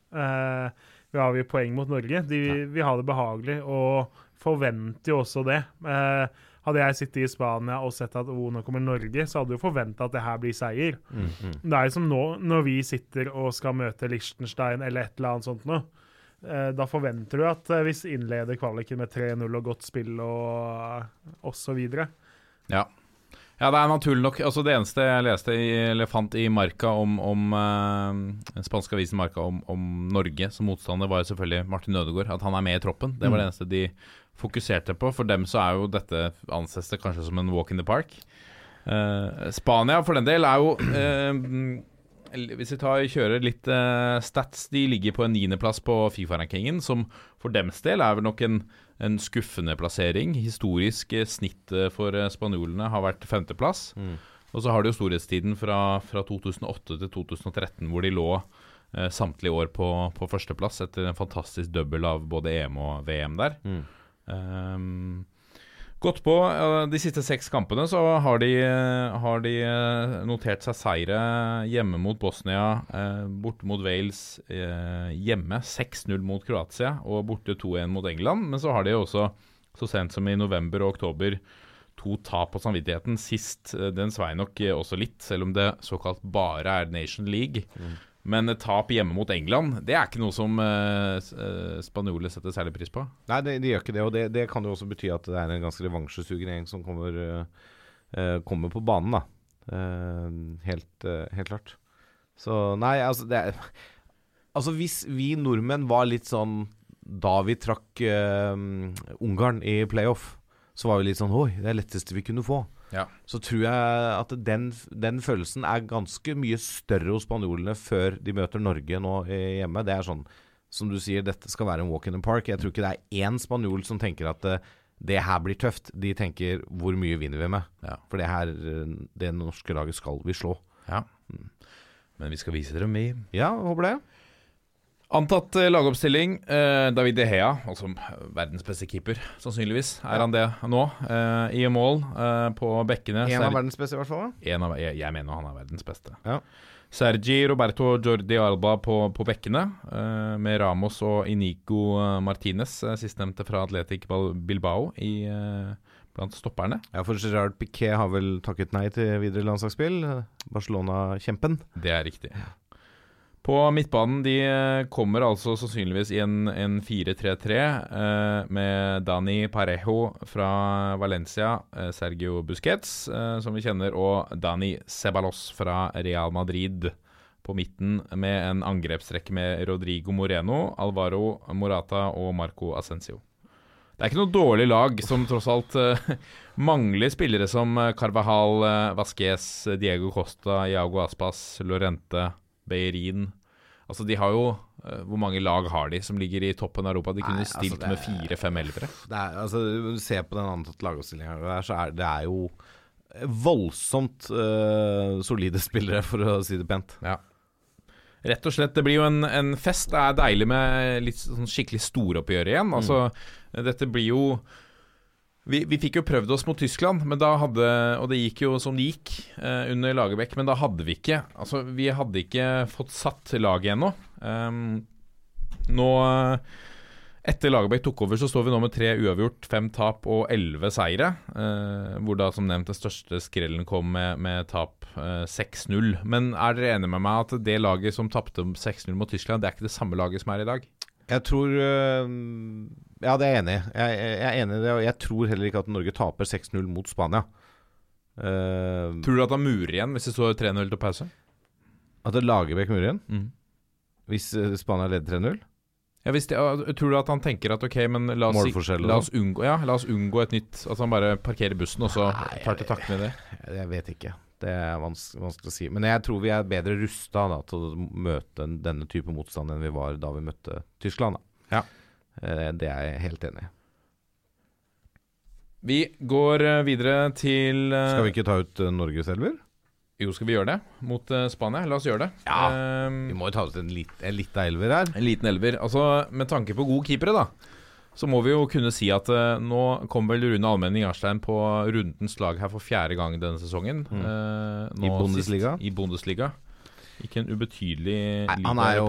Uh, vi har jo poeng mot Norge. De vil ha det behagelig, og forventer jo også det. Eh, hadde jeg sittet i Spania og sett at oh, nå kommer Norge, så hadde jeg jo forventa at det her blir seier. Det er jo som nå, når vi sitter og skal møte Liechtenstein eller et eller annet sånt noe. Eh, da forventer du at eh, vi innleder kvaliken med 3-0 og godt spill og osv. Ja. Ja, det er naturlig nok. Altså Det eneste jeg leste i, eller fant i Marka om, om eh, spanske avisen Marka om, om Norge som motstander, var selvfølgelig Martin Ødegaard. At han er med i troppen. Det var det eneste de fokuserte på. For dem så er jo dette anses det kanskje som en walk in the park. Uh, Spania for den del er jo uh, Hvis vi tar, kjører litt uh, stats De ligger på en niendeplass på Fifa-rankingen, som for dems del er vel nok en, en skuffende plassering. Historisk snitt for spanjolene har vært femteplass. Og så har de jo storhetstiden fra, fra 2008 til 2013, hvor de lå samtlige år på, på førsteplass etter en fantastisk double av både EM og VM der. Ehm, Gått på de siste seks kampene, så har de, har de eh, notert seg seire hjemme mot Bosnia, eh, borte mot Wales, eh, hjemme 6-0 mot Kroatia og borte 2-1 mot England. Men så har de også, så sent som i november og oktober, to tap på samvittigheten. Sist, den svei nok også litt, selv om det såkalt bare er Nation League. Men tap hjemme mot England, det er ikke noe som uh, spanjoler setter særlig pris på. Nei, de, de gjør ikke det, og det, det kan jo også bety at det er en ganske revansjesugen gjeng som kommer, eh, kommer på banen, da. Uh, helt, uh, helt klart. Så nei, altså det er Altså hvis vi nordmenn var litt sånn da vi trakk Ungarn i playoff, så var vi litt sånn Oi, det er letteste vi kunne få. Ja. Så tror jeg at den, den følelsen er ganske mye større hos spanjolene før de møter Norge nå eh, hjemme. Det er sånn som du sier, dette skal være en walk in the park. Jeg tror ikke det er én spanjol som tenker at eh, det her blir tøft. De tenker hvor mye vinner vi med? Ja. For det her, eh, det norske laget skal vi slå. Ja. Men vi skal vise dere vi. Ja, håper det. Antatt eh, lagoppstilling. Eh, David De Hea, altså verdens beste keeper, sannsynligvis. Er han det nå? Eh, I mål eh, på bekkene. En av verdens beste, i hvert fall. en av, jeg, jeg mener han er verdens beste. Ja. Sergi Roberto Jordi Alba på, på bekkene, med Ramos og Inigo Martinez, sistnevnte fra Atletic Bilbao, i, blant stopperne. Ja, for Gerard Piquet har vel takket nei til videre landslagsspill. Barcelona-kjempen. Det er riktig. På midtbanen de eh, kommer altså sannsynligvis i en, en 4-3-3 eh, med Dani Parejo fra Valencia, eh, Sergio Busquets, eh, som vi kjenner, og Dani Ceballos fra Real Madrid. På midten med en angrepsrekke med Rodrigo Moreno, Alvaro Morata og Marco Ascencio. Det er ikke noe dårlig lag som tross alt eh, mangler spillere som Carvahal, Vasquez, Diego Costa, Iago Aspas, Lorente, Beirin. Altså, de har jo uh, Hvor mange lag har de som ligger i toppen av Europa? De kunne Nei, altså, stilt det med er- fire-fem elvere. Det er, altså, ser på den antatte lagoppstillinga der, så er det er jo voldsomt uh, solide spillere, for å si det pent. Ja. Rett og slett, det blir jo en, en fest. Det er deilig med litt sånn skikkelig storoppgjør igjen. Altså, dette blir jo Vi, vi fikk jo prøvd oss mot Tyskland, hadde, og det gikk jo som det gikk eh, under Lagerbäck. Men da hadde vi ikke Altså, vi hadde ikke fått satt laget ennå. Um, nå Etter Lagerbäck tok over, så står vi nå med tre uavgjort, fem tap og elleve seire. Eh, hvor da som nevnt den største skrellen kom med, med tap eh, 6-0. Men er dere enige med meg at det laget som tapte 6-0 mot Tyskland, det er ikke det samme laget som er i dag? Jeg tror øh, Ja, det er jeg enig i. Jeg, jeg, er enig i det, og jeg tror heller ikke at Norge taper 6-0 mot Spania. Uh, Tror du at han murer igjen hvis det står 3-0 til pause? at Lagerbäck murer igjen Mm. hvis øh, Spania leder 3-0. Ja, det, tror du at han tenker at ok, men la oss, la oss, unngå, ja, la oss unngå et nytt At han bare parkerer bussen og så tar til takke med det? Jeg, jeg vet ikke. Det er vans vanskelig å si. Men jeg tror vi er bedre rusta til å møte denne type motstand enn vi var da vi møtte Tyskland. Ja. Eh, det er jeg helt enig i. Vi går eh, videre til eh, Skal vi ikke ta ut Norges elver? Jo, skal vi gjøre det? Mot Spania? La oss gjøre det. Ja. um, Vi må jo ta ut en, lit, en lita elver her. en liten elver. Altså, med tanke på gode keepere, da, så må vi jo kunne si at uh, nå kom vel Rune Almenning Jarstein på rundens lag her for fjerde gang denne sesongen. Mm. Eh, I Bundesliga. Sist, I Bundesliga. Ikke en ubetydelig Nei, han er jo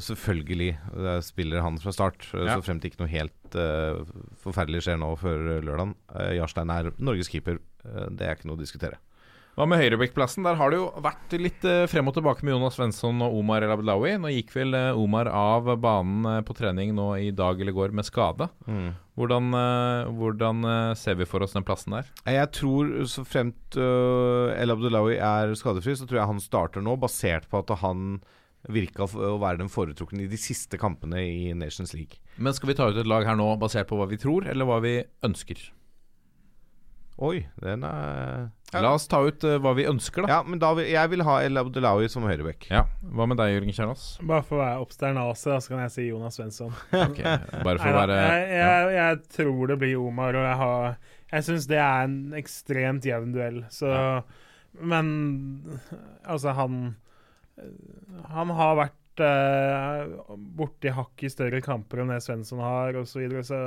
selvfølgelig er spiller han fra start, Ja. så frem til ikke noe helt uh, forferdelig skjer nå før lørdag. Uh, Jarstein er Norges keeper, eh, det er ikke noe å diskutere. Hva med høyrebekkplassen? Der har det jo vært litt eh, frem og tilbake med Jonas Svensson og Omar El Abdelawi. Nå gikk vel eh, Omar av banen eh, på trening nå i dag eller går med skade. Hvordan, eh, hvordan eh, ser vi for oss den plassen der? Jeg tror så fremt El Abdelawi er skadefri, så tror jeg han starter nå, basert på at han virka å være den foretrukne i de siste kampene i Nations League. Men skal vi ta ut et lag her nå basert på hva vi tror, eller hva vi ønsker? Oi, den er ja. La oss ta ut uh, hva vi ønsker, da. ja, men da vil, jeg vil ha El Abdelawi som høyrebekk. Ja. Hva med deg, Jørgen Kjernås? Bare for å være obsternase, så kan jeg si Jonas Svensson. Ok, Bare for å være jeg, jeg, jeg tror det blir Omar, og jeg har Jeg syns det er en ekstremt jevn duell, så Men altså, han Han har vært uh, borti hakk i større kamper enn det Svensson har, og så videre, så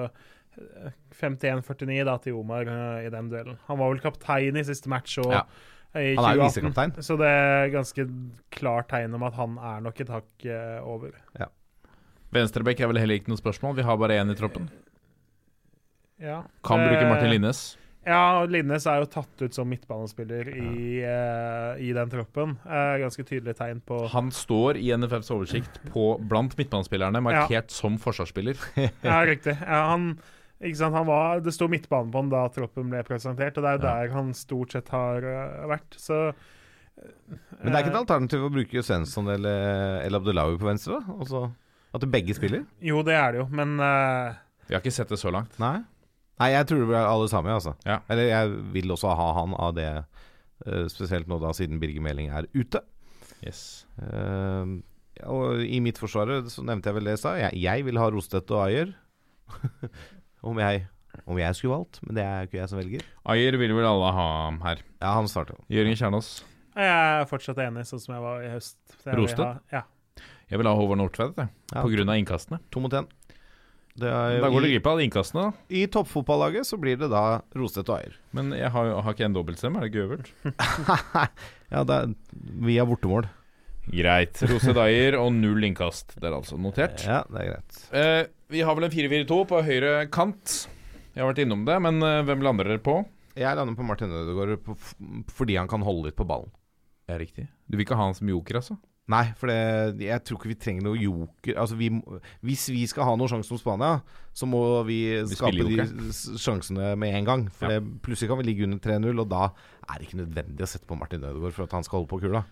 51-49 da til Omar eh, i den duellen. Han var vel kaptein i siste match og Ja. i er jo 2018, så det er ganske klart tegn om at han er nok et hakk eh, over. Venstrebekk er vel heller ikke noe spørsmål. Vi har bare én i troppen. Ja. Kan bruke Eh, Martin Linnes. Ja, Linnes er jo tatt ut som midtbanespiller i, uh, i den troppen. Uh, ganske tydelig tegn på Han står i NFFs oversikt på, blant midtbanespillerne, markert som forsvarsspiller. Ja, riktig. Ja? Han var, det sto midtbane på han da troppen ble presentert, og det er jo Ja. der han stort sett har uh, vært. Så Men det er ikke et alternativ å bruke Svensson eller El Abdullawi på venstre? Også, Altså, at begge spiller? Jo, det er det jo, men uh, Vi har ikke sett det så langt. Nei. Nei, jeg tror det blir alle sammen, altså. Ja. Eller jeg vil også ha han av det, eh, spesielt nå da siden Birger Meling er ute. Yes. Eh, og i mitt forsvar så nevnte jeg vel det jeg sa. Jeg, jeg vil ha Rostedt og Ayer. om, jeg, om jeg skulle valgt, men det er ikke jeg som velger. Ayer vil vel alle ha her. Ja, han starter. Jørgen Kjernås. jeg er fortsatt enig, sånn som jeg var i høst. Rosted? jeg ha- Ja. Jeg vil ha Håvard Nordtvedt, jeg. Ja, av innkastene. To mot én. Da går det i, glipp av innkastene, da. I toppfotballaget så blir det da Rostedt og Ayer. Men jeg har, har ikke en dobbeltstemme, er det ikke øvert? ja, det er via bortemål. Greit. Rose Eier og null innkast. Det er altså notert. Ja, det er greit. Eh, vi har vel en 4-4-2 på høyre kant. Jeg har vært innom det, men eh, hvem lander dere på? Jeg lander på Martin Ødegaard fordi han kan holde litt på ballen. Det er riktig. Du vil ikke ha han som joker, altså? Nei, for det, jeg tror ikke vi trenger noe joker. Altså, vi, hvis vi skal ha noen sjanse mot Spania, så må vi, skape de sjansene med en gang. For Ja. det, plutselig kan vi ligge under 3-0, og da er det ikke nødvendig å sette på Martin Ødegaard for at han skal holde på kula.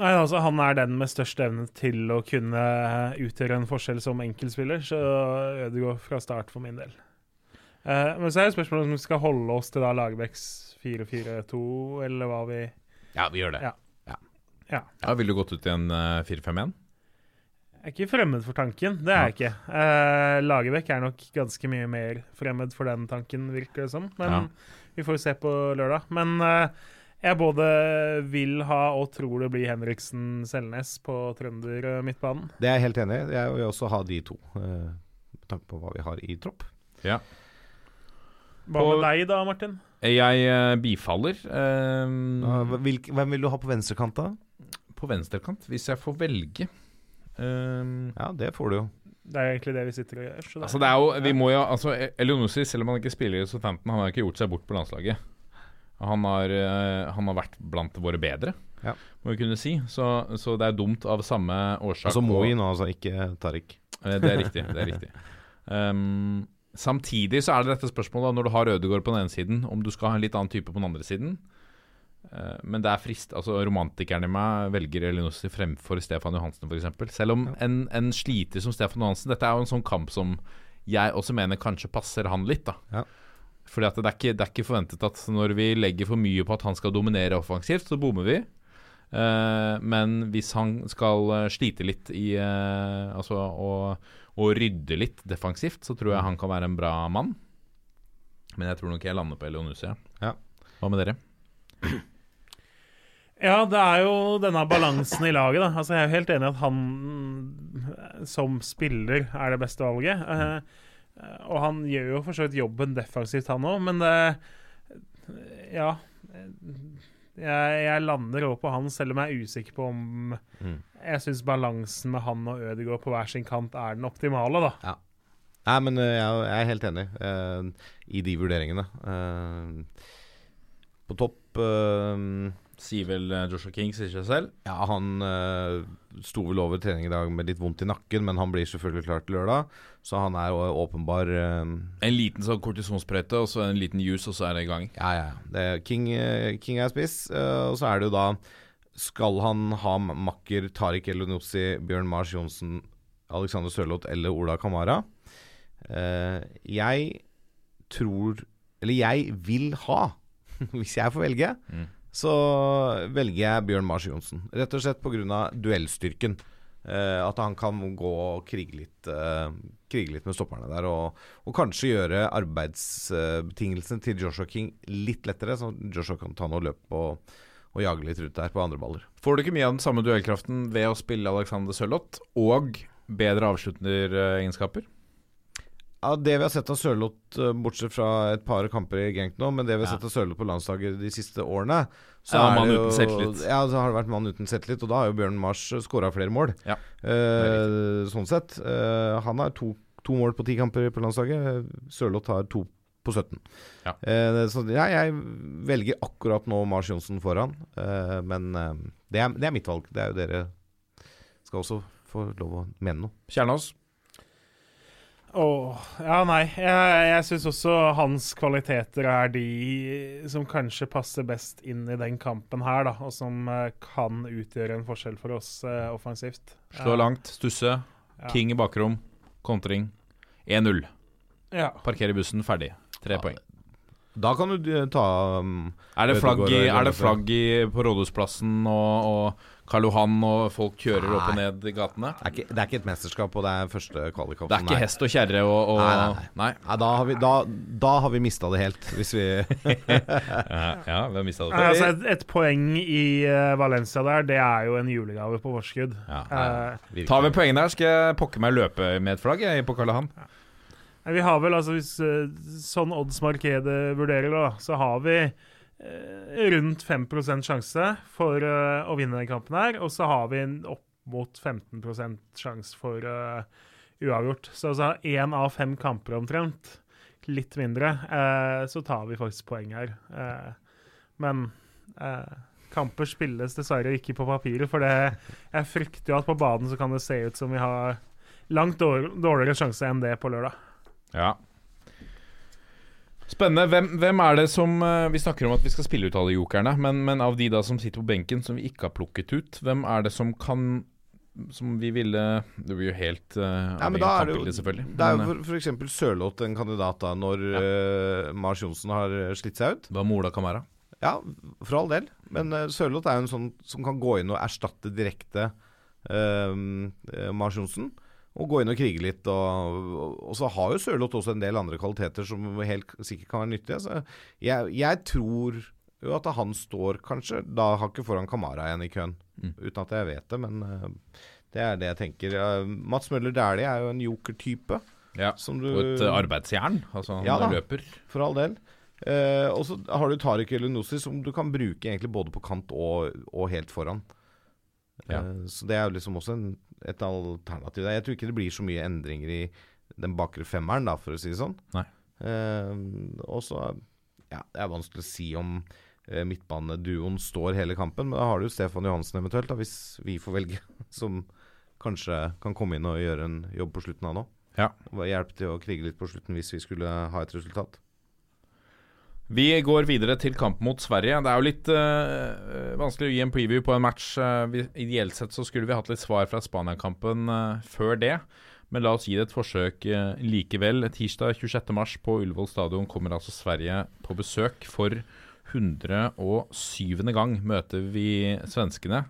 Nei, altså Han er den med størst evne til å kunne utgjøre en forskjell som enkeltspiller, så Ødegaard fra start for min del. Uh, men så er det spørsmålet om vi skal holde oss til da Lagerbäcks 4-4-2, eller hva vi Ja, vi gjør det. Ja. Ja, Ville du gått ut i en uh, 4-5-1? Jeg er ikke fremmed for tanken, det er jeg ikke. Uh, Lagerbäck er nok ganske mye mer fremmed for den tanken, virker det som. Men Ja. vi får se på lørdag. Men eh, jeg både vil ha og tror det blir Henriksen Selnes på trønder eh, midtbanen. Det er jeg helt enig i. Jeg vil også ha de to, eh, med tanke på hva vi har i tropp. Hva med deg da, Martin? Jeg eh, bifaller Um, hvem vil du ha på venstrekant, da? på venstrekant, hvis jeg får velge. Um, Ja, det får du jo. Det er egentlig det vi sitter og gjør. Så det, Altså det er jo, vi må jo, altså Elionussi, selv om han ikke spiller i Southampton, han har ikke gjort seg bort på landslaget. Han har, eh, han har vært blant våre bedre, Ja. må vi kunne si. Så, så det er dumt av samme årsak. Altså nå, altså, ikke Tariq. Eh, Det er riktig. det er riktig um, Samtidig så er det dette spørsmålet når du har Ødegaard på den ene siden, om du skal ha en litt annen type på den andre siden. Eh, men det er frist Altså romantikeren i meg velger Elinossi fremfor Stefan Johansen, f.eks. Selv om en, en sliter som Stefan Johansen Dette er jo en sånn kamp som jeg også mener kanskje passer han litt, da. Ja. Fordi at det er, ikke, det er ikke forventet at når vi legger for mye på at han skal dominere offensivt, så bommer vi. Uh, men hvis han skal eh, slite litt i uh, Altså og, og, rydde litt defensivt, så tror jeg han kan være en bra mann. Men jeg tror nok jeg lander på Elionusia. Ja. Ja. Hva med dere? Ja, det er jo denne balansen i laget. Da. Altså, jeg er jo helt enig i at han som spiller er det beste valget. Eh, og han gjør jo for så vidt jobben defensivt, han òg, men det Ja. Jeg, jeg lander òg på han, selv om jeg er usikker på om Mm. Jeg syns balansen med han og Ødegaard på hver sin kant er den optimale, da. Nei, men eh, jeg, jeg er helt enig eh, i de vurderingene. Eh, på topp eh, Sier vel eh, Joshua King, sier seg selv. Ja, han uh, sto vel over trening i dag med litt vondt i nakken, men han blir selvfølgelig klar til lørdag. Så han er åpenbar eh, En liten sånn kortisonsprøyte og så en liten juice, og så er det i gang. Ja, ja. er King, eh, King er spiss, og så er det jo da Skal han ha makker Tariq Elunossi, Bjørn Mars Johnsen, Alexander Sørloth eller Ola Kamara? Uh, jeg tror Eller jeg vil ha, hvis jeg får velge, Mm. Så velger jeg Bjørn Mars Johnsen. Rett og slett pga. duellstyrken. Eh, at han kan gå og krige litt, eh, krige litt med stopperne der. Og, og kanskje gjøre arbeidsbetingelsene til Joshua King litt lettere, så Joshua kan ta noe løp og, og jage litt rundt der på andre baller. Får du ikke mye av den samme duellkraften ved å spille Alexander Sørloth og bedre avslutneregenskaper? Ja, Det vi har sett av Sørloth, eh, bortsett fra et par kamper i Genk nå, men det vi har sett av Sørloth på landslaget de siste årene så Ja, mann uten selvtillit. Ja, så har det vært mann uten selvtillit, og da har jo Bjørn Mars skåra flere mål. Ja, Eh, sånn sett. Eh, han har to, to mål på ti kamper på landslaget. Sørloth har to på 17. Ja. Eh, så ja, jeg velger akkurat nå Mars Johnsen foran, eh, men eh, det, er, det er mitt valg. Det er jo dere skal også få lov å mene noe. Kjernås? Åh, ja, nei. Jeg, jeg syns også hans kvaliteter er de som kanskje passer best inn i den kampen her, da. Og som eh, kan utgjøre en forskjell for oss eh, offensivt. Slå langt, stusse. ja. King i bakrom. Kontring. 1-0. Ja. Parker i bussen, ferdig. Tre Ja, poeng. Da kan du eh, ta um, Er det flagg, i, er det flagg i, på Rådhusplassen og, og Karl Johan og folk kjører opp og ned i gatene? det, er ikke, det er ikke et mesterskap, og det er første kvalikkamp. Det er ikke hest og kjerre og, og Nei, nei, nei. Ja, da har vi, da, da har vi mista det helt, hvis vi Ja, ja, vi har mista det. Nei, altså et, et poeng i uh, Valencia der, det er jo en julegave på forskudd. Ja. uh, Tar vi poengene der, skal jeg pokke meg løpe med et flagg jeg, på Karl Johan. Ja. Vi har vel, altså hvis uh, sånn oddsmarkedet vurderer da, så har vi rundt 5 sjanse for uh, å vinne den kampen her. Og så har vi opp mot 15 sjanse for uh, uavgjort. Så altså én av fem kamper omtrent, litt mindre, uh, så tar vi faktisk poeng her. Eh, men eh, kamper spilles dessverre ikke på papiret, for det, jeg frykter jo at på banen så kan det se ut som vi har langt dårligere sjanse enn det på lørdag. Ja. Spennende. Hvem, hvem er det som eh, Vi snakker om at vi skal spille ut alle jokerne, men, men av de da som sitter på benken som vi ikke har plukket ut, hvem er det som kan Som vi ville Det blir jo helt uh, Ja, men da er det jo, selvfølgelig. det er jo f.eks. Sørloth en kandidat da når eh, Mars Johnsen har slitt seg ut. Hva med Ola Kamara? Ja, for all del. Men uh, Sørloth er jo en sånn som kan gå inn og erstatte direkte uh, Mars Johnsen. Og gå inn og krige litt. Og, og, så har jo Sørloth også en del andre kvaliteter som helt sikkert kan være nyttige. Så jeg, jeg tror jo at han står kanskje da hakket foran Kamara igjen i køen. Mm. Uten at jeg vet det, men uh, det er det jeg tenker. Mats Møller Dæhlie er jo en joker-type. Ja. Som du, Og et eh, arbeidsjern. Altså, han Ja da. løper. For all del. Eh, og så har du Tariq Elunussi, som du kan bruke egentlig både på kant og, og helt foran. Ja. Eh, så det er jo liksom også en, et alternativ der. Jeg tror ikke det blir så mye endringer i den bakre femmeren, da, for å si det sånn. Nei. Eh, og så Ja, det er vanskelig å si om eh, midtbaneduoen står hele kampen, men da har du Stefan Johansen eventuelt, da, hvis vi får velge, som kanskje kan komme inn og gjøre en jobb på slutten av nå. Ja. Hjelpe til å krige litt på slutten hvis vi skulle ha et resultat. Vi går videre til kamp mot Sverige. Det er jo litt uh, vanskelig å gi en preview på en match. Eh, vi, ideelt sett så skulle vi hatt litt svar fra Spania-kampen uh, før det. Men la oss gi det et forsøk uh, likevel. Tirsdag 26.3 på Ullevål stadion kommer altså Sverige på besøk. For 107. gang møter vi svenskene.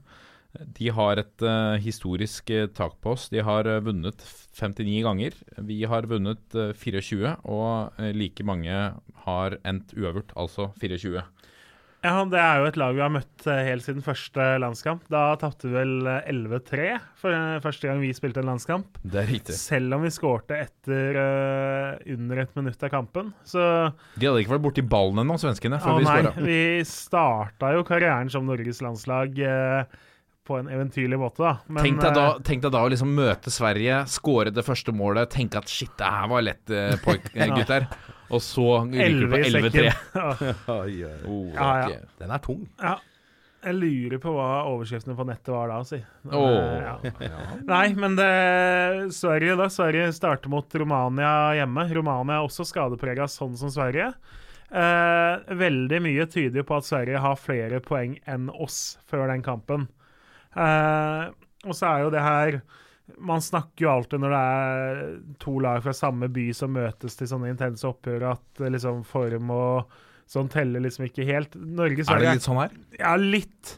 De har et uh, historisk eh, tak på oss. De har eh, vunnet 59 ganger. Vi har vunnet eh, 24, og like mange har endt uavgjort, altså 24. Ja, Det er jo et lag vi har møtt helt siden første landskamp. Da tapte vi vel eh, 11-3 for første gang vi spilte en landskamp. Det er riktig. Selv om vi skårte etter uh, under et minutt av kampen. Så De hadde ikke vært borti ballen ennå, svenskene, Å før vi nei, vi starta jo karrieren som Norges landslag eh, på en eventyrlig måte, da. Men, Tenk deg, da, eh, tenk deg da å liksom møte Sverige, skåre det første målet, tenke at shit, det her var lett, pojk, eh, gutter. Og så ryker du på 11 i 11-3. Oh, Ja, ja. Den er tung. ja. Jeg lurer på hva overskriftene på nettet var da, si. Men, eh, ja. Nei, men det Sverige, da. Sverige starter mot Romania hjemme. Romania er også skadeprega, sånn som Sverige. Eh, veldig mye tyder på at Sverige har flere poeng enn oss før den kampen. Eh, og så er jo det her Man snakker jo alltid når det er to lag fra samme by som møtes til sånne intense oppgjør, at eh, liksom form og sånn teller liksom ikke helt. Er det litt sånn her? ja, litt.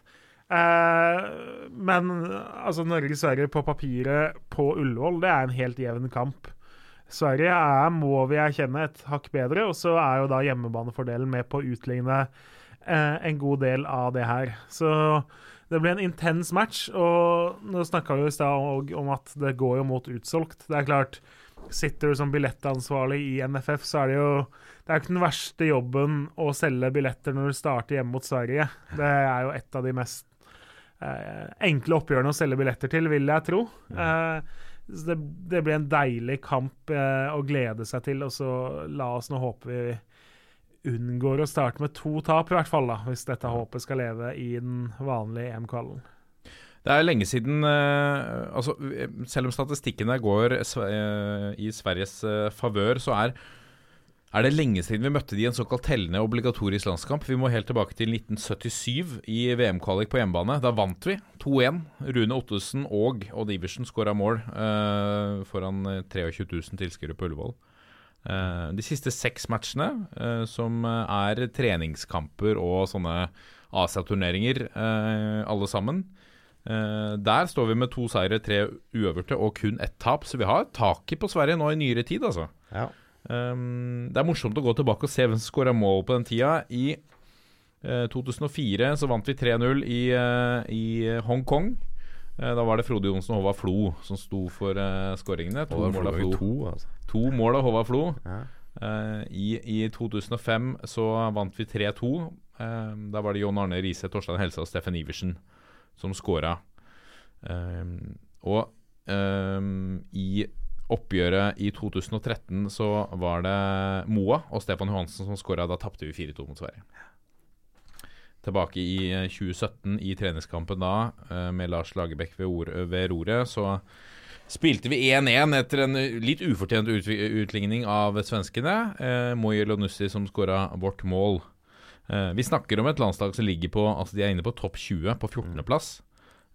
Eh, men altså Norge-Sverige på papiret på Ullevål, det er en helt jevn kamp. Sverige er, må vi erkjenne, et hakk bedre, og så er jo da hjemmebanefordelen med på å utligne eh, en god del av det her. Så det ble en intens match, og nå snakka vi i stad om at det går jo mot utsolgt. Det er klart, sitter du som billettansvarlig i NFF, så er det jo det er jo ikke den verste jobben å selge billetter når du starter hjemme mot Sverige. Det er jo et av de mest eh, enkle oppgjørene å selge billetter til, vil jeg tro. Eh, så det, det blir en deilig kamp eh, å glede seg til, og så la oss nå håpe vi unngår å starte med to tap, i hvert fall, da, hvis dette håpet skal leve i den vanlige EM-kvalen. Det er lenge siden eh, altså, eh, Selv om statistikkene går eh, i Sveriges eh, favør, så er, er det lenge siden vi møtte de i en såkalt tellende obligatorisk landskamp. Vi må helt tilbake til 1977 i VM-kvalik på hjemmebane. Da vant vi 2-1. Rune Ottesen og Odd Iversen skåra mål eh, foran eh, 23 000 tilskuere på Ullevål. Eh, de siste seks matchene, eh, som eh, er treningskamper og sånne Asia-turneringer, alle sammen. Der står vi med to seire, tre uøverte og kun ett tap, så vi har taket på Sverige nå i nyere tid, altså. Ja. Det er morsomt å gå tilbake og se hvem som skåra mål på den tida. I eh, 2004 så vant vi 3-0 i, i Hongkong. Eh, da var det Frode Johnsen og Håvard Flo som sto for uh, skåringene. To, mål av Flo. to, altså. to mål av Håvard Flo. Ja. Uh, i, I 2005 så vant vi 3-2. Uh, da var det John Arne Riise, Torstein Helse og Steffen Iversen som skåra. Eh, og eh, i oppgjøret i 2013 så var det Moa og Stefan Johansen som skåra. Da tapte vi 4-2 mot Sverige. Tilbake i eh, 2017, i treningskampen da, eh, med Lars Lagerbäck ved, ord, ved roret, så spilte vi 1-1 etter en litt ufortjent ut, utligning av svenskene. Eh, Moi Lonussi som skåra vårt mål. Eh, vi snakker om et landslag som ligger på Altså de er inne på topp 20, på 14.-plass.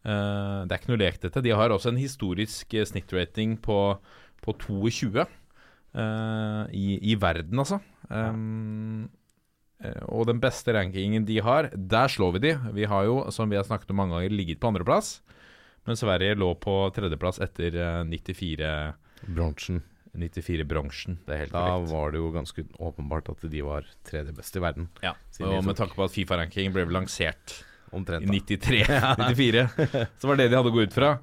Eh, det er ikke noe lek, dette. De har også en historisk eh, snittrating på, på 22 eh, i, i verden, altså. Um, eh, og den beste rankingen de har, der slår vi de. Vi har jo, som vi har snakket om mange ganger, ligget på andreplass. Men Sverige lå på tredjeplass etter eh, 94 Bronsen. 94-bransjen. Det er helt Da korrekt. var det jo ganske åpenbart at de var tredje best i verden. Ja, Siden og med tanke på at Fifa-rankingen ble vel lansert Omtrent. i 93-94, så var det de hadde å gå ut fra.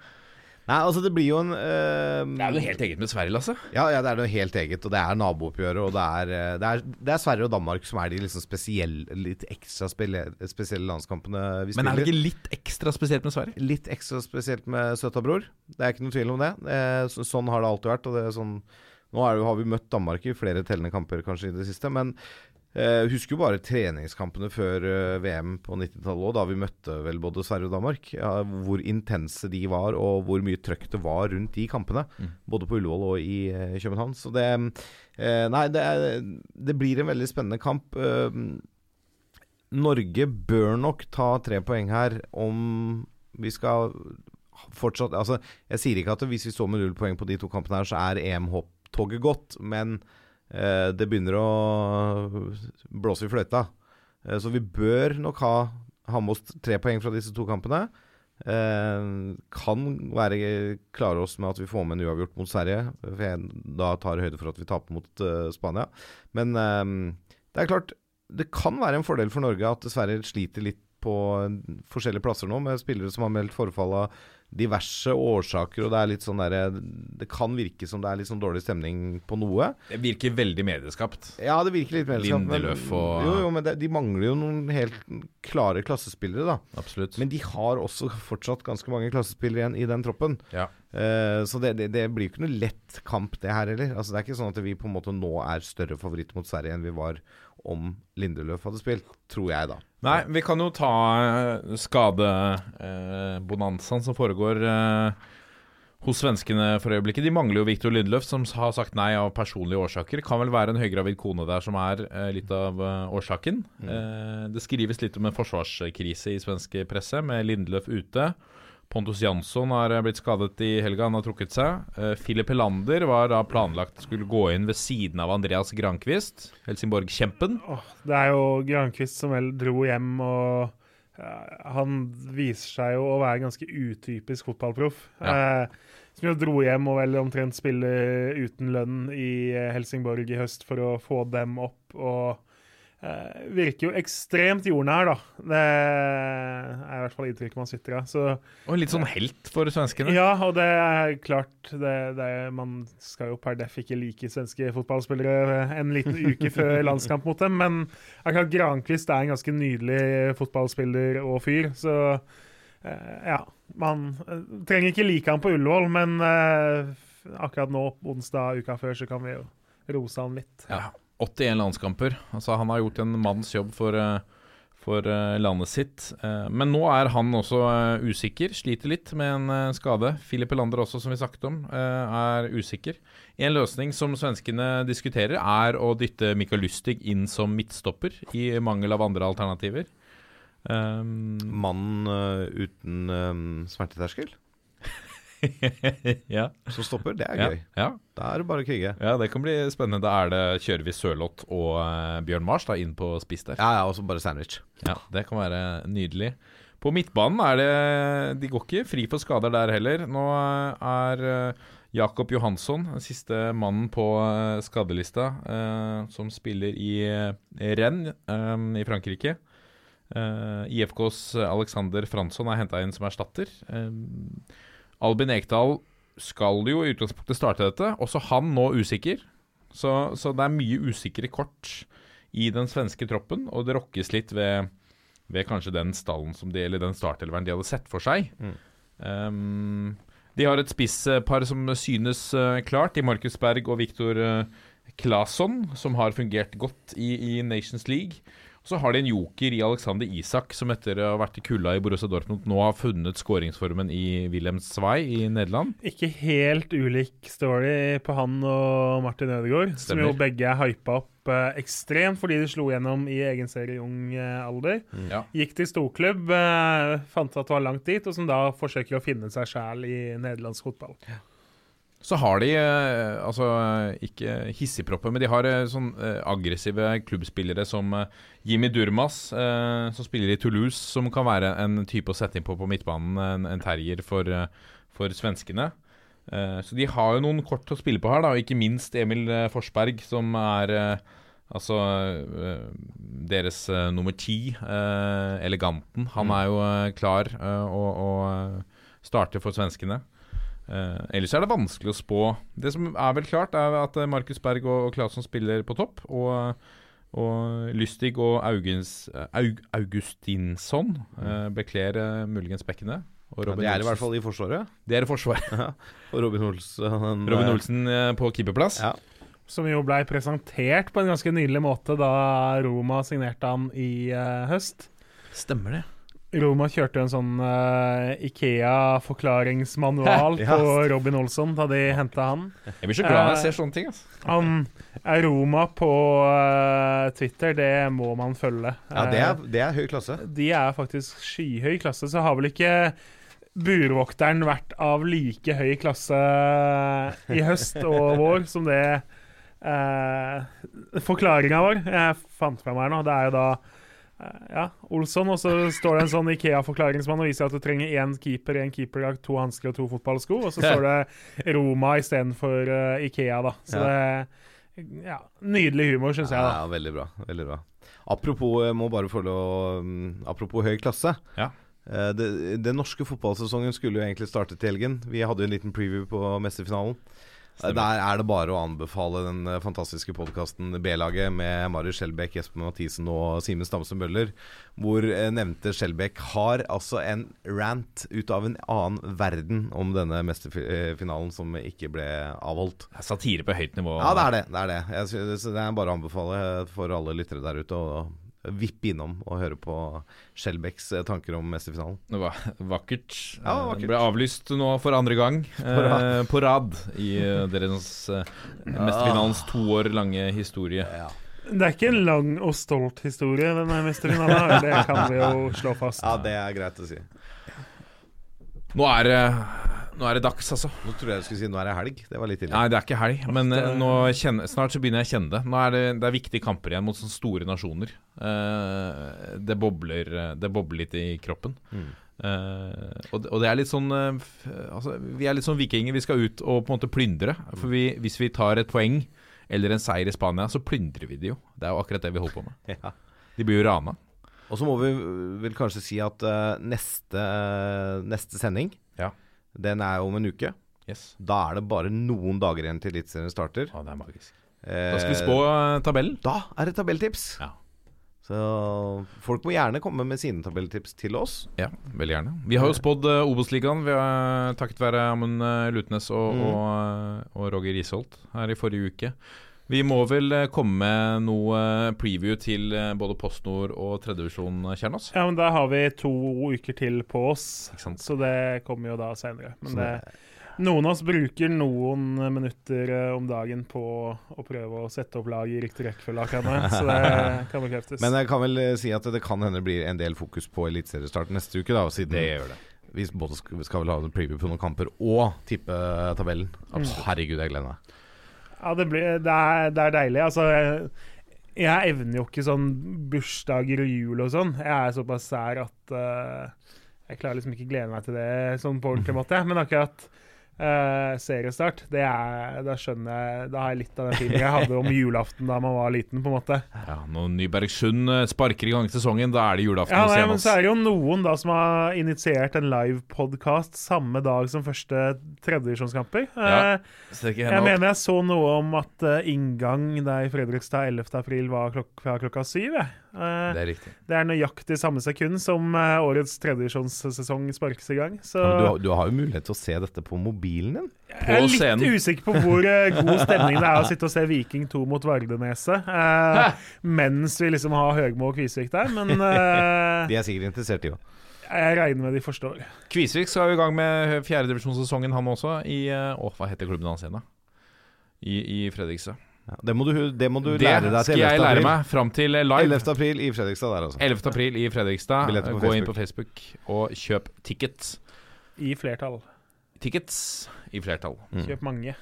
Nei, altså det blir jo en eh, Det er jo noe helt eget med Sverige, Lasse. Ja, ja, det er noe helt eget, og det er nabooppgjøret, og det er, eh, det er, det er Sverige og Danmark som er de liksom spesielle, litt ekstra spille, spesielle landskampene vi spiller. Men er det ikke litt ekstra spesielt med Sverige? Litt ekstra spesielt med søta bror. Det er ikke noe tvil om det. Eh, så, sånn har det alltid vært. Og det er sånn, nå er det, har vi møtt Danmark i flere tellende kamper kanskje i det siste, men eh, husker jo bare treningskampene før eh, VM på 90-tallet òg, da vi møtte vel både Sverige og Danmark. Ja, hvor intense de var, og hvor mye trøkk det var rundt de kampene. Både på Ullevål og i eh, København. Så det eh, Nei, det, er, det blir en veldig spennende kamp. Eh, Norge bør nok ta tre poeng her om vi skal fortsatt Altså, jeg sier ikke at hvis vi står med null poeng på de to kampene her, så er EM-toget gått, men det begynner å blåse i fløyta. Eh, så vi bør nok ha, ha med oss tre poeng fra disse to kampene. Eh, kan være klare oss med at vi får med en uavgjort mot Sverige, for jeg da tar høyde for at vi taper mot eh, Spania. Men eh, det er klart, det kan være en fordel for Norge at Sverige sliter litt på forskjellige plasser nå, med spillere som har meldt forfall av diverse årsaker, og det er litt sånn derre Det kan virke som det er litt sånn dårlig stemning på noe. Det virker veldig medieskapt. Ja, det virker litt medieskapt. Lindeløf og- Jo, jo, men det, de mangler jo noen helt klare klassespillere, da. Absolutt. Men de har også fortsatt ganske mange klassespillere igjen i den troppen. Ja. Uh, så det, det, det blir jo ikke noe lett kamp, det her heller. Altså, det er ikke sånn at vi på en måte nå er større favoritt mot Sverige enn vi var om Lindeløf hadde spilt, tror jeg, da. Nei, vi kan jo ta uh, skadebonanzaen som foregår eh, hos svenskene for øyeblikket. De mangler jo Viktor Lindløf, som har sagt nei av personlige årsaker. Kan vel være en høygravid kone der som er eh, litt av eh, årsaken. Eh, det skrives litt om en forsvarskrise i svensk presse, med Lindløf ute. Pontus Jansson har eh, blitt skadet i helga, han har trukket seg. Filip Philip Helander var da planlagt skulle gå inn ved siden av Andreas Grankvist, Helsingborg-kjempen. Det er jo Grankvist som vel dro hjem, og eh, han viser seg jo å være ganske utypisk fotballproff. Eh, som jo dro hjem og vel omtrent spille uten lønn i eh, Helsingborg i høst for å få dem opp. og eh, virker jo ekstremt jordnær, da. Det er i hvert fall inntrykket man sitter av. Så Og litt sånn helt for svenskene. ja, og det er klart det, det er, Man skal jo per def ikke like svenske fotballspillere en liten uke før landskamp mot dem, men akkurat Grankvist er en ganske nydelig fotballspiller og fyr, så eh, ja. Man eh, trenger ikke like han på Ullevål, men eh, akkurat nå, onsdag uka før, så kan vi jo rose han litt. Ja, 81 landskamper. Altså, han har gjort en manns jobb for, eh, for eh, landet sitt. Eh, Men nå er han også usikker. Sliter litt med en skade. Filip Elander også, som vi snakket om, er usikker. En løsning som svenskene diskuterer, er å dytte Mikael Lustig inn som midtstopper, i mangel av andre alternativer. Um, Mannen uten um, smerteterskel ja. som stopper, det er gøy. ja. Da er det bare å krige. ja, det kan bli spennende. Da er det, kjører vi Sørloth og uh, Bjørn Mars da, inn på spiss der. Ja, ja, og så bare sandwich. Ja, det kan være nydelig. På midtbanen er det De går ikke fri for skader der heller. Nå er uh, Jakob Johansson den siste mannen på uh, skadelista, som spiller i eh, i Frankrike. IFKs Alexander Fransson er henta inn som erstatter. Eh, Albin Ekdal skal jo i utgangspunktet starte dette. Også han nå usikker. Så, så det er mye usikre kort i den svenske troppen, og det rokkes litt ved, ved kanskje den stallen som de, eller den startelveren de hadde sett for seg. Um, de har et spisspar som synes uh, klart, i Markus Berg og Viktor uh, Claesson, som har fungert godt i, i Nations League. Så har de en joker i Alexander Isak, som etter å ha vært i kulda i Borussia Dortmund nå har funnet skåringsformen i Wilhelm Zwei i Nederland. Ikke helt ulik story på han og Martin Ødegaard, som jo begge er hypa opp eh, ekstremt fordi de slo gjennom i egen serie i ung eh, alder. Ja. Gikk til storklubb, eh, fant at det var langt dit, og som da forsøker å finne seg sjæl i nederlandsk fotball. Så har de, eh, altså ikke hissigpropper, men de har eh, sånn eh, aggressive klubbspillere som Jimmy Durmas, som spiller i Toulouse, som kan være en type å sette inn på på midtbanen, en, en terrier for, for svenskene. Så de har jo noen kort å spille på her, da, og ikke minst Emil Forsberg, som er Altså deres nummer ti, eleganten. Han er jo klar å, å eh, starte for svenskene. Eh, ellers er det vanskelig å spå. Det som er vel klart, er at eh, Markus Berg og, og Claesson spiller på topp. Og, og Lystig og Augens, eh, Aug, Augustinsson uh, bekler uh, muligens bekkene. Og Ja, Robin de er i hvert fall i Forsvaret. Det er i forsvar. Og Robin Olsen Robin Olsen på keeperplass. Ja. Som jo blei presentert på en ganske nydelig måte da Roma signerte han i høst. Stemmer det. Roma kjørte en sånn uh, Ikea-forklaringsmanual Ja. på Robin Olsson da de henta han. Jeg blir så glad når jeg Eh, ser sånne ting. Altså. Han er Roma på uh, Twitter, det må man følge. Ja, det er, det er høy klasse. de er faktisk skyhøy klasse, så har vel ikke burvokteren vært av like høy klasse i høst og vår som det eh, Forklaringa vår jeg fant frem her nå, det er jo da ja, Olsson, og så står det en sånn Ikea-forklaringsmann og viser at du trenger én keeper, én keeperdrakt, to hansker og to fotballsko, og så står det Roma istedenfor uh, Ikea, da. Så det ja, Nydelig humor, syns jeg. da Ja, veldig bra. Veldig bra. Apropos, jeg må bare få lov mm, Apropos høy klasse. Ja. Eh, Den norske fotballsesongen skulle jo egentlig starte til helgen. Vi hadde jo en liten preview på mesterfinalen. Eh, Der er det bare å anbefale den eh, fantastiske podkasten B-laget med Marius Skjelbæk, Jesper Mathisen og Simen Stamse Bøller, hvor eh, nevnte Skjelbæk har altså en rant ut av en annen verden om denne mesterfinalen som ikke ble avholdt. Satire på høyt nivå. Ja, det er det. Det er det. Jeg synes, det er bare å anbefale for alle lyttere der ute å vippe innom og høre på Skjelbæks eh, tanker om mesterfinalen. Det var vakkert. Ja, Eh, vakkert. Det ble avlyst nå for andre gang eh, på rad i eh, deres eh, mesterfinalens to år lange historie. Det er ikke en lang og stolt historie, denne mesterfinalen. Det kan vi jo slå fast. Ja, det er greit å si. Nå er det Nå er det dags, altså. Nå trodde jeg du skulle si nå er det helg. Det var litt ille. Nei, det er ikke helg, men uh, kjenner, snart så begynner jeg å kjenne det. Nå er det, det er viktige kamper igjen mot sånne store nasjoner. Uh, det, bobler, det bobler litt i kroppen. Mm. Uh, og, det, og det er litt sånn altså, Vi er litt sånn vikinger. Vi skal ut og på en måte plyndre. For vi, hvis vi tar et poeng eller en seier i Spania, så plyndrer vi de jo. Det er jo akkurat det vi holder på med. Ja. De blir jo rana. Og så må vi vel kanskje si at neste, neste sending, Ja. Den er om en uke. Yes. Da er det bare noen dager igjen til Eliteserien starter. Å, det er magisk. Eh, Da skal vi spå eh, tabellen. Da er det tabelltips. Ja. Så folk må gjerne komme med sine tabelltips til oss. Ja, veldig gjerne. Vi har jo spådd uh, Obos-ligaen takket være Amund eh, Lutnes og, Mm. og, eh, og Roger Risholt her i forrige uke. Vi må vel eh, komme med noe eh, preview til eh, både PostNord og tredjevisjon, Kjernås? Ja, men da har vi to uker til på oss, Ikke sant? så det kommer jo da senere. Men det, noen av oss bruker noen minutter om dagen på å prøve å sette opp lag i riktig rekkefølge, så det kan bekreftes. Men jeg kan vel si at det kan hende det blir en del fokus på eliteseriestart neste uke, da, siden gjør det. vi både skal, skal vel ha en preview på noen kamper og tippe tabellen. Absolutt. Herregud, jeg gleder meg. Ja, det, blir, det, er, det er deilig. Altså, jeg, jeg evner jo ikke sånn bursdager og jul og sånn. Jeg er såpass sær at uh, jeg klarer liksom ikke glede meg til det sånn på ordentlig måte. Men akkurat eh, seriestart, det er, da skjønner jeg Da har jeg litt av den filmen jeg hadde om julaften da man var liten, på en måte. Ja, Når Nybergsund eh, sparker i gang sesongen, da er det julaften Ja, nei, men så er det jo noen da som har initiert en livepodkast samme dag som første tredjevisjonskamper. Ja, Eh, Jeg mener jeg så noe om at inngang der i Fredrikstad 11. april var klok fra klokka syv. jeg. Eh, Det er riktig. det er nøyaktig samme sekund som eh, årets tredjevisjonssesong sparkes i gang. Så Ja, du, har- du har jo mulighet til å se dette på mobilen din. jeg er litt scenen. usikker på hvor eh, god stemning det er å sitte og se Viking 2 mot Vardeneset eh, mens vi liksom har Høgmo og Kvisvik der, men eh, De er sikkert interessert i det. jeg regner med de forstår. Kvisvik skal jo i gang med fjerdedivisjonssesongen, han også, i Å, hva heter klubben hans igjen, da? I, i Fredrikstad. Ja, det, må du, det må du Det lære deg skal til 11. jeg lære meg fram til eh, live. 11. april i Fredrikstad der, altså. 11. april i Fredrikstad. Gå Gå inn på Facebook og kjøp tickets. I flertall. Tickets i flertall. Mm. Kjøp mange.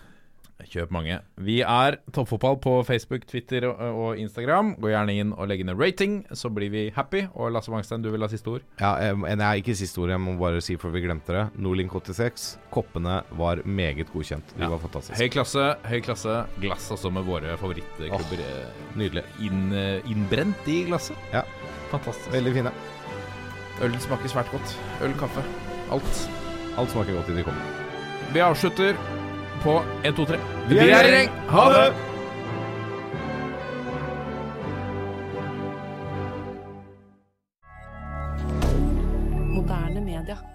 Kjøp mange. Vi er Toppfotball på Facebook, Twitter og, Instagram. Gå gjerne inn og legge ned rating, så blir vi happy. Og Lasse Wangstein, du vil ha siste ord? Ja, eh, nei, ikke siste ord, jeg må bare si for vi glemte det. Nordlink 86. Koppene var meget godkjent. De Ja. var fantastiske. Høy klasse, høy klasse. Glass også med våre favorittklubber Oh, Nydelig. inn, eh, innbrent i glasset. Ja. Fantastisk. Veldig fine. Ølen smaker svært godt. Øl, kaffe. Alt. Alt smaker godt i de kommer. Vi avslutter på 1, 2, 3. Vi er i gjeng. Ha det! Moderne media.